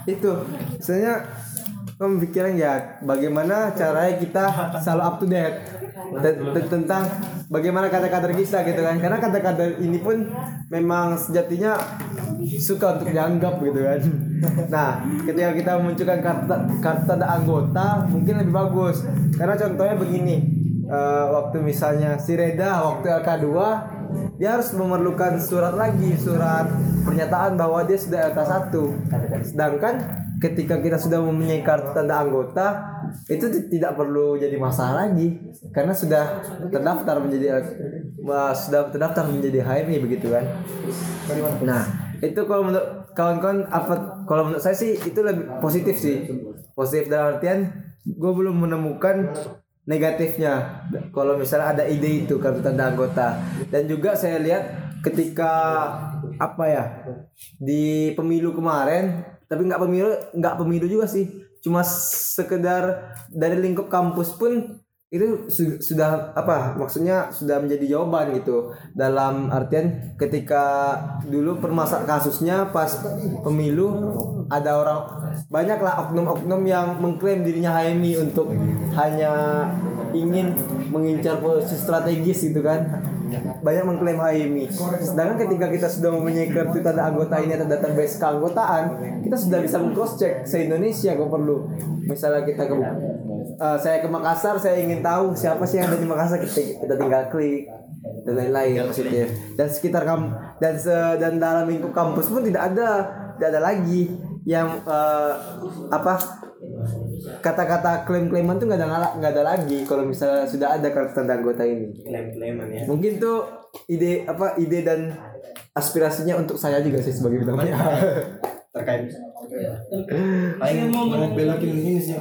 [SPEAKER 2] Itu sebenarnya pemikiran ya bagaimana caranya kita selalu up to date Ten- ten- tentang bagaimana kata-kata kita gitu kan. Karena kata-kata ini pun memang sejatinya suka untuk dianggap gitu kan. Nah ketika kita memunculkan kata kata anggota mungkin lebih bagus. Karena contohnya begini eh, waktu misalnya si Reda waktu LK2 dia harus memerlukan surat lagi surat pernyataan bahwa dia sudah LK1 sedangkan ketika kita sudah mempunyai kartu tanda anggota itu ti- tidak perlu jadi masalah lagi. Karena sudah terdaftar menjadi eh, sudah terdaftar menjadi HMI begitu kan. Nah itu kalau menurut kawan-kawan apa kalau menurut saya sih itu lebih positif sih. Positif dalam artian gue belum menemukan negatifnya. Kalau misalnya ada ide itu kartu tanda anggota. Dan juga saya lihat ketika apa ya di pemilu kemarin tapi nggak pemilu nggak pemilu juga sih. Cuma sekedar dari lingkup kampus pun itu su- sudah apa maksudnya sudah menjadi jawaban gitu. Dalam artian ketika dulu permasalahan kasusnya pas pemilu ada orang banyak lah oknum-oknum yang mengklaim dirinya HMI untuk hanya ingin mengincar posisi strategis gitu kan banyak mengklaim HMI sedangkan ketika kita sudah mempunyai kartu tanda anggota ini atau database keanggotaan kita sudah bisa meng-cross check se Indonesia kalau perlu. Misalnya kita ke eh, saya ke Makassar saya ingin tahu siapa sih yang ada di Makassar kita, kita tinggal klik dan lain-lain positif dan sekitar kam dan se dan dalam lingkup kampus pun tidak ada tidak ada lagi yang eh, apa kata-kata klaim-klaiman tuh nggak ada nggak ada lagi kalau misalnya sudah ada kartu tanda anggota ini
[SPEAKER 11] Klaim-klaiman ya.
[SPEAKER 2] mungkin tuh ide apa ide dan aspirasinya untuk saya juga sih sebagai bintang
[SPEAKER 11] Terkait.
[SPEAKER 1] Aing mau
[SPEAKER 8] Mau belokin ini sih.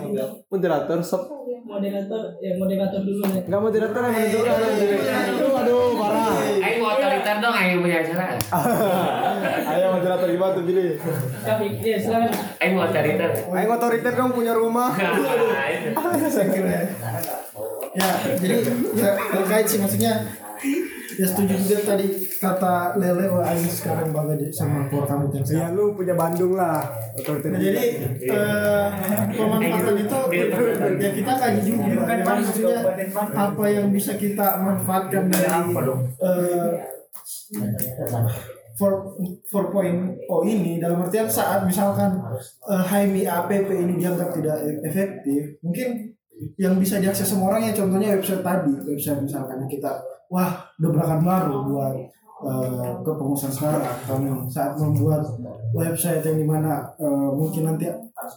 [SPEAKER 2] moderator sob
[SPEAKER 1] moderator ya moderator dulu ya
[SPEAKER 2] nggak moderator yang menentukan aduh aduh parah
[SPEAKER 9] Ayo mau otoriter dong, ayo punya acara.
[SPEAKER 2] ayo moderator gimana tuh pilih
[SPEAKER 1] tapi ya silakan
[SPEAKER 9] Ayo mau otoriter.
[SPEAKER 2] ayo otoriter dong punya rumah
[SPEAKER 9] Nah, itu.
[SPEAKER 8] Saya kira. Ya, jadi ya terkait sih maksudnya ya setuju juga tadi kata Lele wah Aing sekarang bangga sama keluar kamu yang
[SPEAKER 3] Ya lu punya Bandung lah.
[SPEAKER 8] Nah, jadi eh, pemanfaatan itu ya kita kaji juga kan? maksudnya apa yang bisa kita manfaatkan dari eh, for for point oh ini dalam artian saat misalkan eh, HMI APP ini dianggap tidak efektif mungkin yang bisa diakses semua orang ya contohnya website tadi website misalkan kita wah dobrakan baru buat eh, kepengurusan sekarang. Kami saat membuat website yang di mana eh, mungkin nanti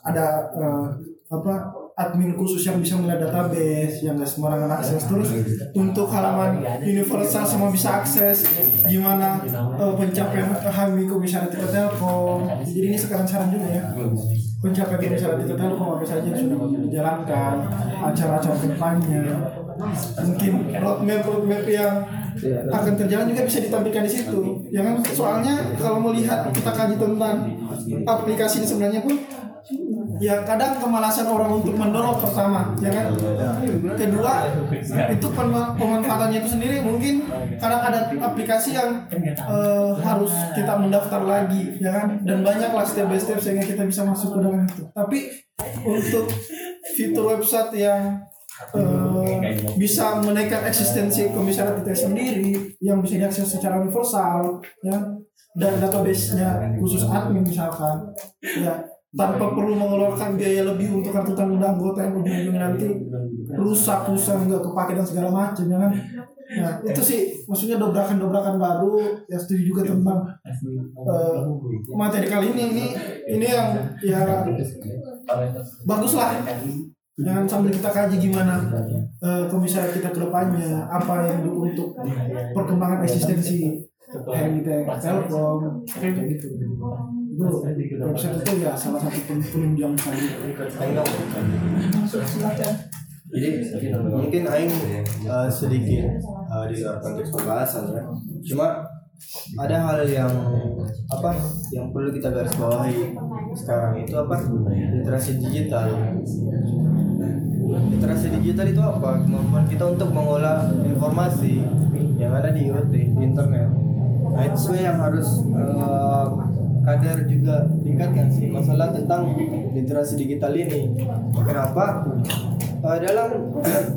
[SPEAKER 8] ada eh, apa admin khusus yang bisa melihat database yang gak sembarangan akses. Terus untuk halaman universal semua bisa akses gimana eh, pencapaian HMI komisaris Tito Telkom jadi ini sekarang saran juga ya. Pencapaian komisaris Tito Telkom apa saja yang sudah dijalankan acara-acara ke depannya mungkin roadmap roadmap yang akan terjalan juga bisa ditampilkan di situ. Ya kan? Soalnya kalau melihat kita kaji tentang aplikasi ini sebenarnya pun ya kadang kemalasan orang untuk mendownload pertama ya kan? Kedua itu pema- pemanfaatannya itu sendiri mungkin kadang ada aplikasi yang eh, harus kita mendaftar lagi ya kan? Dan banyak lah step by step sehingga kita bisa masuk ke dalam itu. Tapi untuk fitur website yang eh, bisa menaikkan eksistensi komisariat kita sendiri yang bisa diakses secara universal ya. Dan database-nya khusus admin misalkan ya. Tanpa perlu mengeluarkan biaya lebih untuk kartu tanda anggota yang ujung-ujungnya nanti rusak rusak nggak kepake dan segala macam ya kan? Nah itu sih maksudnya dobrakan-dobrakan baru ya setuju juga tentang eh, materi kali ini. Ini ini yang ya bagus lah Jangan sambil kita kaji gimana eh, komisariat kita ke depannya, apa yang untuk perkembangan eksistensi HMI Telkom, kayak gitu. Itu website itu ya salah satu pen- penunjang saya.
[SPEAKER 2] Jadi mungkin Aing uh, sedikit uh, di luar konteks pembahasan ya. Cuma ada hal yang apa yang perlu kita garis bawahi sekarang itu apa? Literasi digital. Literasi digital itu apa? Kemampuan kita untuk mengolah informasi yang ada di IoT, di internet. Nah itu yang harus uh, kader juga tingkatkan sih masalah tentang literasi digital ini. Kenapa? Uh, dalam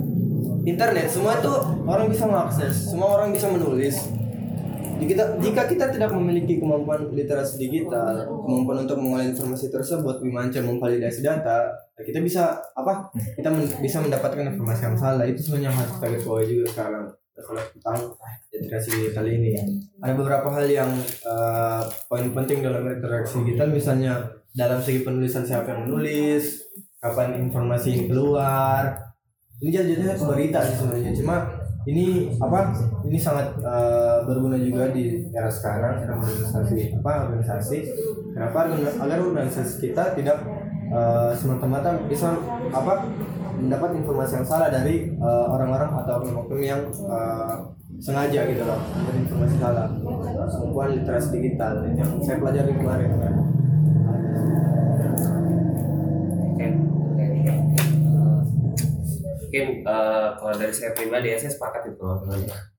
[SPEAKER 2] internet semua itu orang bisa mengakses, semua orang bisa menulis. Jika kita, jika kita tidak memiliki kemampuan literasi digital, kemampuan untuk mengolah informasi tersebut, bimanca memvalidasi data, kita bisa apa? Kita men- bisa mendapatkan informasi yang salah. Itu sebenarnya harus kita bawahi juga sekarang masalah tentang literasi digital ini. Ada beberapa hal yang eh, poin penting dalam literasi digital, misalnya dalam segi penulisan siapa yang menulis, kapan informasi keluar. Ini jadinya berita sebenarnya. Cuma ini apa? Ini sangat eh, berguna juga di era sekarang, era organisasi apa organisasi. Kenapa? Agar organisasi kita tidak eh, semata-mata bisa apa mendapat informasi yang salah dari eh, orang-orang atau oknum-oknum yang eh, sengaja gitu loh informasi salah kemampuan literasi digital yang saya pelajari kemarin kan
[SPEAKER 9] Mungkin eh, kalau dari saya pribadi ya saya sepakat itu loh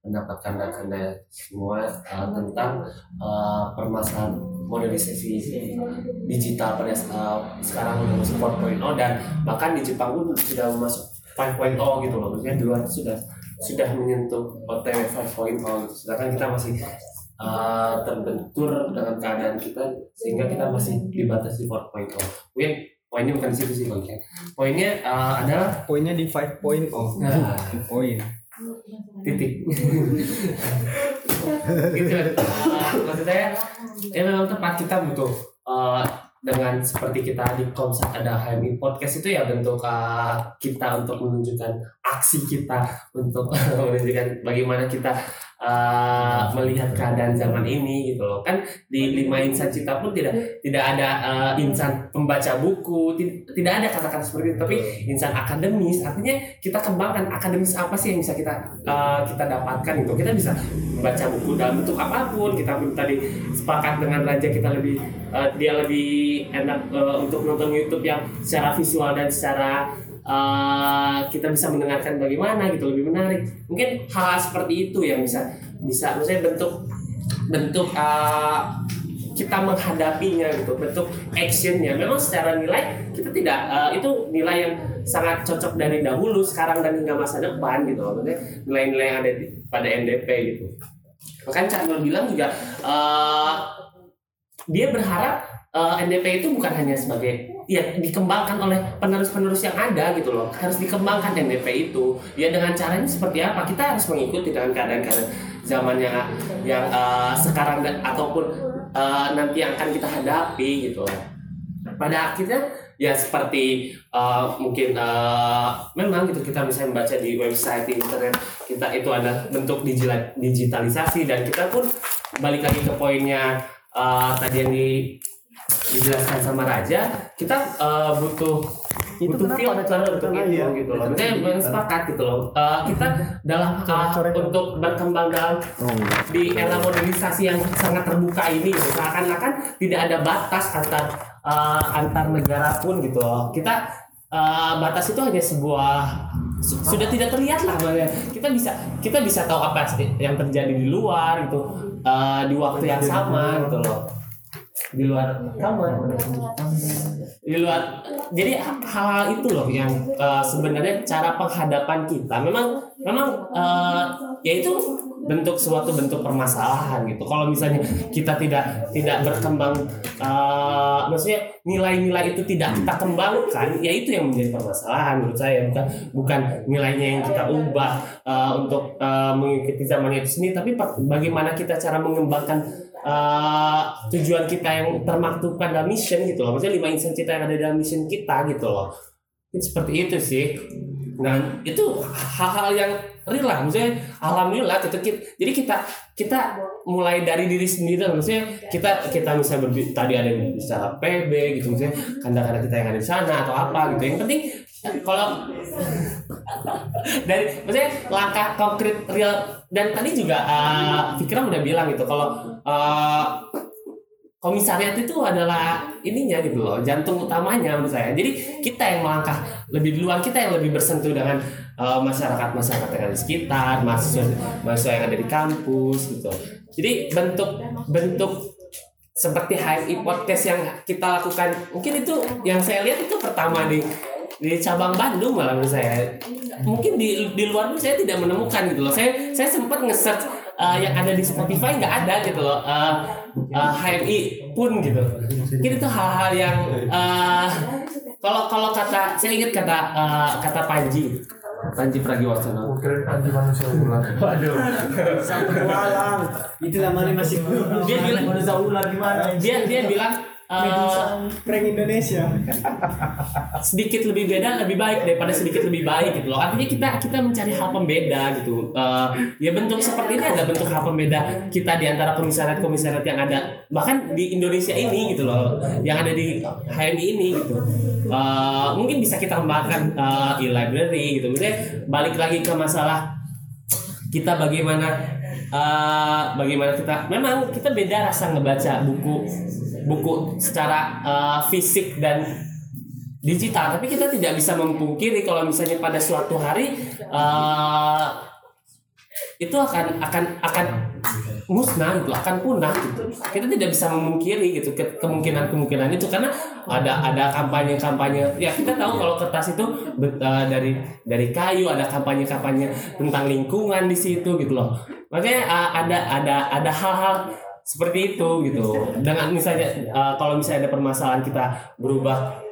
[SPEAKER 9] mendapatkan anda semua eh, tentang eh, permasalahan modernisasi digital pada saat sekarang udah masuk 4.0 dan bahkan di Jepang pun sudah masuk 5.0 gitu loh. Maksudnya di sudah sudah menyentuh OTW 5.0 gitu. Sedangkan kita masih eh, terbentur dengan keadaan kita sehingga kita masih dibatasi 4.0 mungkin poinnya bukan di situ sih bang ya. poinnya eh, adalah
[SPEAKER 6] Poinnya di 5.0.
[SPEAKER 9] Nah.
[SPEAKER 6] Poin.
[SPEAKER 9] titik gitu Uh, maksud saya ya memang tepat kita butuh uh, dengan seperti kita di Komsat ada HMI podcast itu ya bentuk uh, kita untuk menunjukkan aksi kita untuk menunjukkan bagaimana kita uh, melihat keadaan zaman ini gitu loh. Kan di lima insan cita pun tidak tidak ada uh, insan pembaca buku ti- tidak ada kata-kata seperti itu. Tapi insan akademis artinya kita kembangkan akademis apa sih yang bisa kita uh, kita dapatkan itu kita bisa membaca buku dalam bentuk apa pun. Kita pun tadi sepakat dengan raja kita lebih uh, dia lebih enak uh, untuk nonton YouTube yang secara visual dan secara uh, kita bisa mendengarkan bagaimana gitu lebih menarik. Mungkin hal seperti itu yang bisa bisa maksudnya bentuk bentuk uh, kita menghadapinya gitu bentuk actionnya. Memang secara nilai kita tidak uh, itu nilai yang sangat cocok dari dahulu sekarang dan hingga masa depan gitu maksudnya nilai-nilai yang ada di, pada NDP gitu. Bahkan Cak bilang juga uh, dia berharap uh, NDP itu bukan hanya sebagai ya dikembangkan oleh penerus-penerus yang ada gitu loh. Harus dikembangkan NDP itu. Ya dengan caranya seperti apa? Kita harus mengikuti dengan keadaan-keadaan zaman yang yang uh, sekarang dan ataupun uh, nanti yang akan kita hadapi gitu. Loh pada akhirnya ya seperti eh, mungkin eh, memang gitu kita bisa membaca di website di internet kita itu ada bentuk digitalisasi dan kita pun balik lagi ke poinnya eh, tadi yang di, dijelaskan sama Raja kita eh, butuh butuh filter untuk itu gitu loh. Sepakat gitu loh. Eh, kita dalam uh, untuk berkembang dalam di era modernisasi yang sangat terbuka ini gitu. seakan-akan tidak ada batas antar uh, antar negara pun gitu loh. Kita uh, batas itu hanya sebuah su- sudah tidak terlihat lah kita bisa kita bisa tahu apa yang terjadi di luar gitu uh, di waktu yang sama gitu loh di luar kamar di luar. Jadi hal-hal itu loh yang uh, sebenarnya cara penghadapan kita. Memang memang uh, ya itu bentuk suatu bentuk permasalahan gitu. Kalau misalnya kita tidak tidak berkembang uh, maksudnya nilai-nilai itu tidak kita kembangkan ya itu yang menjadi permasalahan menurut saya. Bukan bukan nilainya yang kita ubah uh, untuk uh, mengikuti zaman itu sendiri. Tapi bagaimana kita cara mengembangkan uh, tujuan kita yang termaktubkan dalam mission gitu loh. Maksudnya lima insan kita yang ada dalam mission kita gitu loh. Itu seperti itu sih. Dan itu hal-hal yang real lah. Maksudnya alhamdulillah kita, jadi kita kita mulai dari diri sendiri lah. maksudnya kita kita bisa tadi ada yang bicara PB gitu. Maksudnya kanda-kanda kita yang ada di sana atau apa gitu. Yang penting kalau dari maksudnya langkah konkret real dan tadi juga uh, udah bilang gitu kalau uh, komisariat itu adalah ininya gitu loh jantung utamanya menurut saya. Jadi kita yang melangkah lebih duluan kita yang lebih bersentuh dengan uh, masyarakat masyarakat yang ada di sekitar mahasiswa mahasiswa yang ada di kampus gitu. Jadi bentuk bentuk seperti HMI podcast yang kita lakukan mungkin itu yang saya lihat itu pertama di di cabang Bandung malah menurut saya mungkin di di luar pun saya tidak menemukan gitu loh saya saya sempat nge-search uh, yang ada di Spotify nggak ada gitu loh uh, uh, HMI pun gitu mungkin itu hal-hal yang uh, kalau kalau kata saya ingat kata uh, kata Panji Panji Pragiwaksono
[SPEAKER 7] Keren anti manusia ular.
[SPEAKER 9] Waduh.
[SPEAKER 6] Walang. Itu namanya masih
[SPEAKER 9] dia bilang
[SPEAKER 6] ular gimana?
[SPEAKER 9] dia dia bilang uh,
[SPEAKER 3] prank Indonesia.
[SPEAKER 9] Sedikit lebih beda lebih baik daripada sedikit lebih baik gitu loh. Artinya kita kita mencari hal pembeda gitu. Eh, ya bentuk seperti ini ada bentuk hal pembeda kita di antara komisariat komisariat yang ada bahkan di Indonesia ini gitu loh yang ada di HMI ini gitu. Eh, mungkin bisa kita kembangkan eh, e-library gitu. Misalnya balik lagi ke masalah kita bagaimana eh, bagaimana kita? Memang kita beda rasa ngebaca buku buku secara eh, fisik dan digital. Tapi kita tidak bisa memungkiri kalau misalnya pada suatu hari eh, itu akan akan akan musnah gitu akan punah gitu. Kita tidak bisa memungkiri gitu ke- kemungkinan-kemungkinan itu karena ada ada kampanye-kampanye. Ya kita tahu kalau kertas itu eh, dari dari kayu ada kampanye-kampanye tentang lingkungan di situ gitu loh. Makanya eh, ada ada ada hal-hal seperti itu gitu. Dengan misalnya eh, kalau misalnya ada permasalahan kita berubah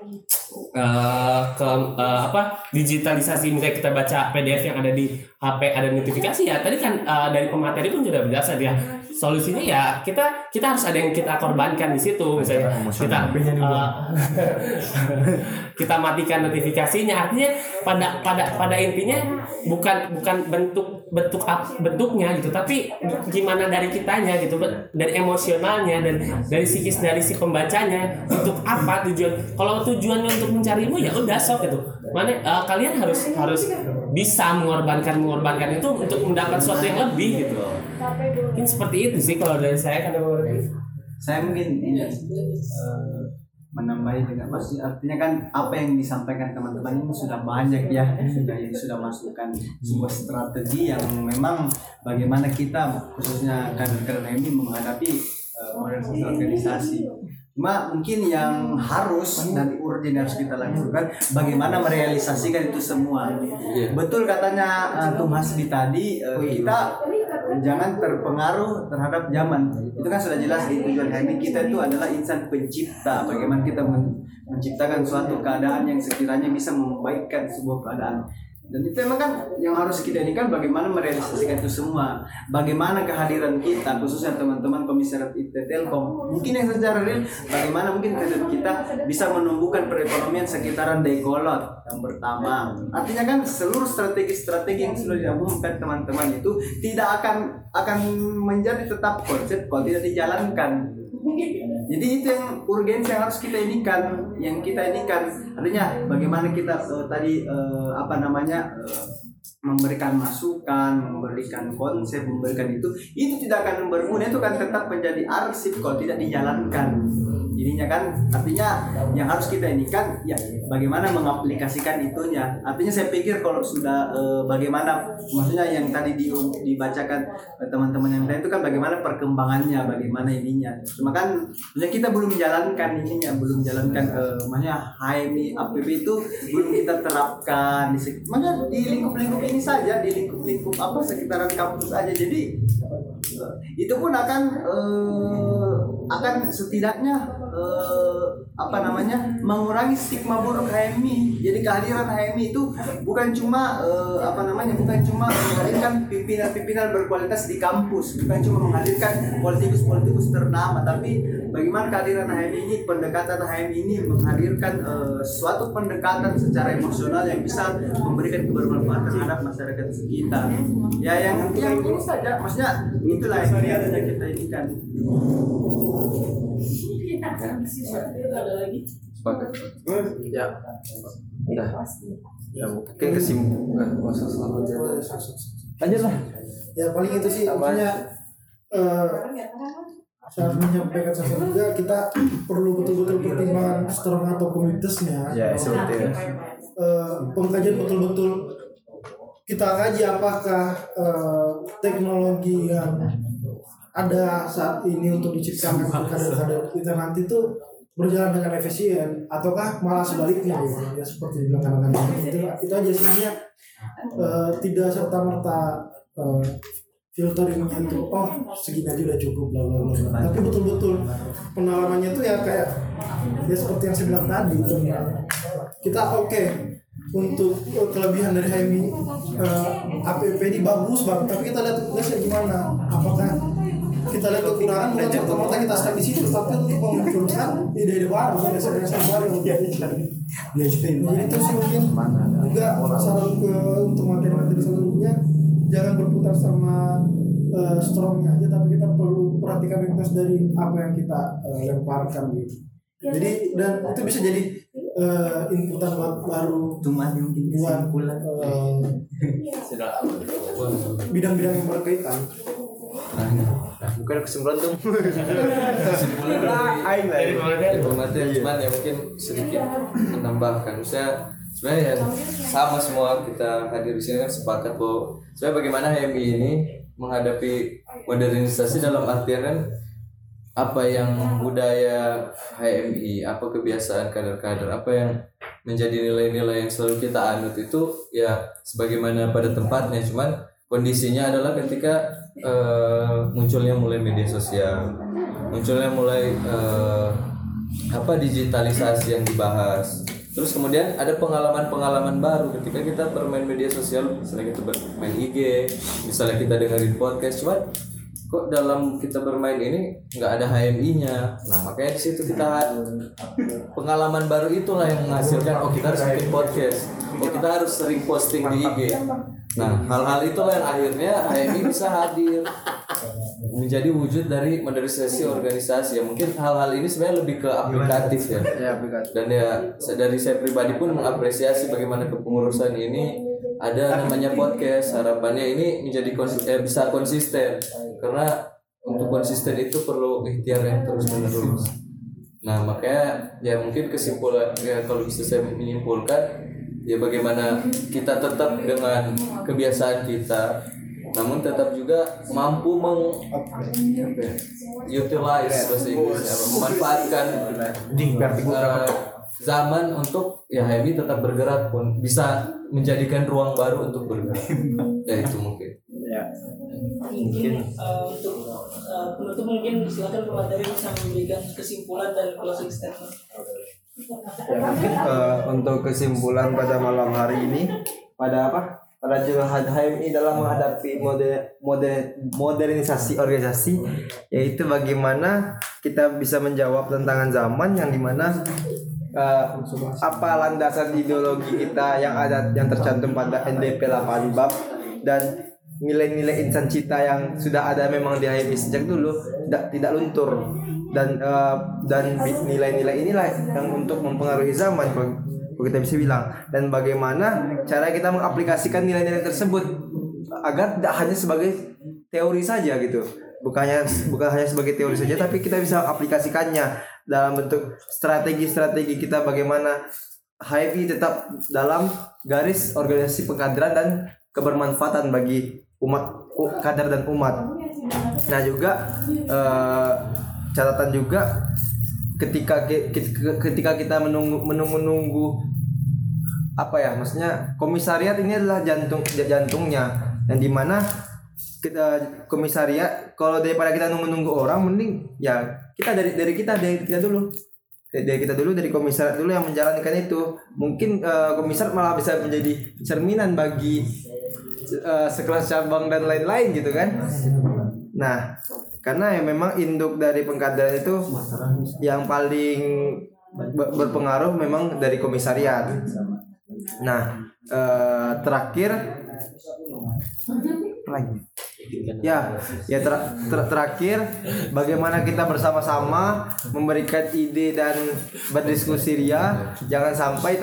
[SPEAKER 9] eh, ke eh, apa digitalisasi misalnya kita baca PDF yang ada di HP ada notifikasi ya. Tadi kan eh, dari pemateri pun sudah berjasa dia solusinya ya kita kita harus ada yang kita korbankan di situ. Misalnya kita eh, kita matikan notifikasinya. Artinya pada pada pada intinya bukan bukan bentuk bentuk bentuknya gitu. Tapi gimana dari kitanya gitu dari emosionalnya dan dari psikis dari si pembacanya untuk apa tujuan? Kalau tujuannya untuk mencarimu ya udah sok gitu. Mana eh, kalian harus harus bisa mengorbankan mengorbankan itu untuk mendapat sesuatu yang lebih gitu. Mungkin seperti itu sih kalau dari saya kan
[SPEAKER 6] saya mungkin ini eh, menambahi dengan maksudnya artinya kan apa yang disampaikan teman-teman ini sudah banyak ya. Sudah yang sudah masukkan sebuah strategi yang memang bagaimana kita khususnya kader-kader ini menghadapi modernisasi organisasi. Cuma mungkin yang harus dan urgent harus kita lakukan bagaimana merealisasikan itu semua. Betul katanya eh, Tung Hasbi tadi eh, kita jangan terpengaruh terhadap zaman itu kan sudah jelas di tujuan HMI kita itu adalah insan pencipta. Bagaimana kita men- menciptakan suatu keadaan yang sekiranya bisa membaikkan sebuah keadaan dan itu memang kan yang harus kita ini kan bagaimana merealisasikan itu semua. Bagaimana kehadiran kita khususnya teman-teman komisaris IT Telkom. Mungkin yang secara real bagaimana mungkin kita bisa menumbuhkan perekonomian sekitaran Dayakolot yang pertama. Artinya kan seluruh strategi-strategi yang sudah diumumkan teman-teman itu tidak akan akan menjadi tetap konsep kalau tidak dijalankan jadi itu yang urgensi yang harus kita inikan, yang kita inikan. Artinya bagaimana kita eh, tadi eh, apa namanya eh, memberikan masukan, memberikan konsep, memberikan itu, itu tidak akan berguna, itu kan tetap menjadi arsip kalau tidak dijalankan. Jadinya kan artinya yang harus kita ini kan ya bagaimana mengaplikasikan itunya. Artinya saya pikir kalau sudah eh, bagaimana maksudnya yang tadi di, dibacakan teman-teman yang lain itu kan bagaimana perkembangannya, bagaimana ininya. Cuma kan maksudnya kita belum jalankan ininya, belum jalankan eh, maksudnya HMI APP itu belum kita terapkan di maksudnya di lingkup-lingkup ini saja, di lingkup-lingkup apa sekitaran kampus aja. Jadi eh, itu pun akan eh, akan setidaknya eh, apa namanya mengurangi stigma buruk HMI. Jadi kehadiran HMI itu bukan cuma eh, apa namanya bukan cuma menghadirkan pimpinan-pimpinan berkualitas di kampus, bukan cuma menghadirkan politikus-politikus ternama, tapi bagaimana kehadiran HMI ini pendekatan HMI ini menghadirkan eh, suatu pendekatan secara emosional yang bisa memberikan kebermanfaatan terhadap masyarakat sekitar. Ya yang yang ini saja, maksudnya itulah yang kita ini kan.
[SPEAKER 11] Sepakat. Ya. Udah. Ya mungkin kesimpulan. Lanjut lah.
[SPEAKER 8] ya paling itu sih maksudnya eh saya harus menyampaikan sesuatu juga kita perlu betul-betul pertimbangan strong atau komunitasnya
[SPEAKER 11] Ya, seperti itu.
[SPEAKER 8] Eh, pengkajian betul-betul kita kaji apakah eh, teknologi yang ada saat ini untuk diciptakan untuk kader-kader kita nanti tuh berjalan dengan efisien ataukah malah sebaliknya gitu ya seperti dibilang anak-anak itu itu aja sebenarnya eh, tidak serta merta filteringnya itu oh segini aja udah cukup bla bla bla tapi betul-betul pengalamannya tuh ya kayak ya seperti yang saya bilang tadi tentang kita oke untuk eh, kelebihan dari HMI eh, APP ini bagus banget tapi kita lihat tugasnya gimana? Apakah kita lihat kekurangan bukan serta merta kita stuck di situ tapi untuk memunculkan ide-ide baru dasar-dasar baru jadi itu sih mungkin juga saran ke untuk materi-materi selanjutnya. Jangan berputar sama eh, strongnya aja tapi kita perlu perhatikan request dari apa yang kita eh, lemparkan gitu. Jadi dan itu bisa jadi eh, inputan buat baru
[SPEAKER 6] Cuma mungkin
[SPEAKER 8] buat eh, bidang-bidang yang berkaitan
[SPEAKER 11] Bukan kesimpulan tuh. kesimpulan dari
[SPEAKER 2] Aing lah.
[SPEAKER 11] dari pemateri cuman ya mungkin sedikit menambahkan. Misalnya sebenarnya ya sama semua kita hadir di sini kan sepakat bahwa sebenarnya bagaimana HMI ini menghadapi modernisasi dalam artian kan apa yang budaya HMI, apa kebiasaan kader-kader, apa yang menjadi nilai-nilai yang selalu kita anut itu ya sebagaimana pada tempatnya, cuman kondisinya adalah ketika eh, munculnya mulai media sosial, munculnya mulai eh, apa digitalisasi yang dibahas. Terus kemudian ada pengalaman-pengalaman baru ketika kita bermain media sosial, misalnya kita bermain IG, misalnya kita dengerin podcast, cuman kok dalam kita bermain ini nggak ada HMI-nya. Nah makanya di situ kita pengalaman baru itulah yang menghasilkan oh kita harus bikin podcast, oh kita harus sering posting di IG. Nah hal-hal itulah yang akhirnya HMI bisa hadir. Menjadi wujud dari modernisasi organisasi. Ya mungkin hal-hal ini sebenarnya lebih ke aplikatif ya. Dan ya dari saya pribadi pun mengapresiasi bagaimana kepengurusan ini. Ada namanya podcast harapannya ini menjadi konsi- eh, bisa konsisten. Karena untuk konsisten itu perlu ikhtiar yang terus menerus nah makanya ya mungkin kesimpulan ya kalau bisa saya menyimpulkan ya bagaimana kita tetap dengan kebiasaan kita namun tetap juga mampu meng ya, utilize bahasa Inggrisnya memanfaatkan eh, zaman untuk ya HMI tetap bergerak pun bisa menjadikan ruang baru untuk bergerak. Ya itu mungkin.
[SPEAKER 1] Mungkin eh, untuk eh, penutup mungkin silakan pemateri bisa memberikan kesimpulan dan closing statement
[SPEAKER 2] Ya mungkin eh, untuk kesimpulan pada malam hari ini pada apa? Pada Jemaat HMI dalam menghadapi mode, mode, modernisasi organisasi yaitu bagaimana kita bisa menjawab tantangan zaman yang di mana eh, apa landasan ideologi kita yang ada yang tercantum pada NDP 8 bab dan nilai-nilai insan cita yang sudah ada memang di HMI sejak dulu tidak tidak luntur dan eh, dan nilai-nilai inilah yang untuk mempengaruhi zaman kalau kita bisa bilang dan bagaimana cara kita mengaplikasikan nilai-nilai tersebut agar tidak hanya sebagai teori saja gitu bukannya bukan hanya sebagai teori saja tapi kita bisa aplikasikannya dalam bentuk strategi-strategi kita bagaimana HIV tetap dalam garis organisasi pengkaderan dan kebermanfaatan bagi umat kader dan umat. Nah juga eh, catatan juga ketika ketika kita menunggu menunggu nunggu apa ya maksudnya komisariat ini adalah jantung jantungnya yang di mana kita komisariat kalau daripada kita nunggu nunggu orang mending ya kita dari dari kita dari kita dulu. Dari kita dulu dari komisariat dulu yang menjalankan itu. Mungkin eh, komisariat malah bisa menjadi cerminan bagi eh, sekelas cabang dan lain-lain gitu kan. Nah karena yang memang induk dari pengkaderan itu yang paling ber- berpengaruh memang dari komisariat. Nah eh, terakhir lagi. Ya, ya ter- ter- terakhir bagaimana kita bersama-sama memberikan ide dan berdiskusi ria, jangan sampai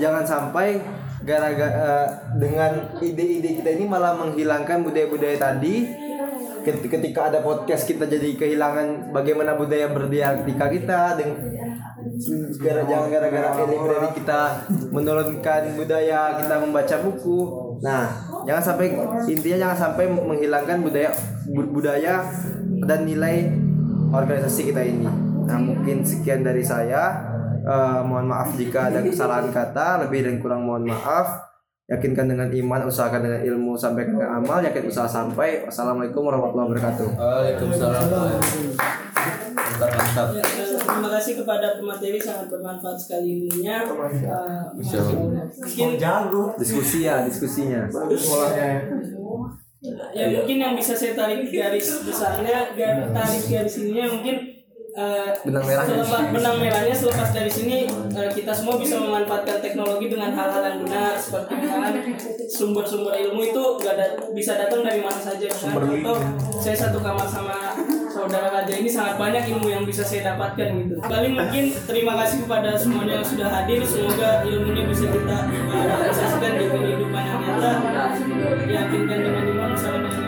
[SPEAKER 2] jangan sampai gara-gara eh, dengan ide-ide kita ini malah menghilangkan budaya-budaya tadi. Ket- Ketika ada podcast kita jadi kehilangan bagaimana budaya berdialektika kita dengan gara jangan gara-gara library kita menurunkan budaya kita membaca buku. Nah jangan sampai intinya jangan sampai menghilangkan budaya bu- budaya dan nilai organisasi kita ini. Nah mungkin sekian dari saya. Eh, mohon maaf jika ada kesalahan kata lebih dan kurang mohon maaf yakinkan dengan iman usahakan dengan ilmu sampaikan dengan amal yakin usaha sampai wassalamualaikum warahmatullahi wabarakatuh
[SPEAKER 5] Waalaikumsalam. Mantap, mantap.
[SPEAKER 1] Ya, terima kasih kepada pemateri sangat bermanfaat sekali ilmunya.
[SPEAKER 2] Allah.
[SPEAKER 1] mungkin
[SPEAKER 2] diskusi ya diskusinya
[SPEAKER 1] ya mungkin yang bisa saya tarik garis besarnya garis tarik garis ininya mungkin eh,
[SPEAKER 2] Benang merahnya.
[SPEAKER 1] selepas benang merahnya selepas dari sini eh, kita semua bisa memanfaatkan teknologi dengan hal-hal yang benar seperti misalnya sumber-sumber ilmu itu gak ada, bisa datang dari mana saja misalnya contoh saya satu kamar sama saudara raja ini sangat banyak ilmu yang bisa saya dapatkan gitu. Paling mungkin terima kasih kepada semuanya yang sudah hadir semoga ilmunya bisa kita eh, realisasikan di kehidupan yang nyata yakinkan dengan iman Wassalamualaikum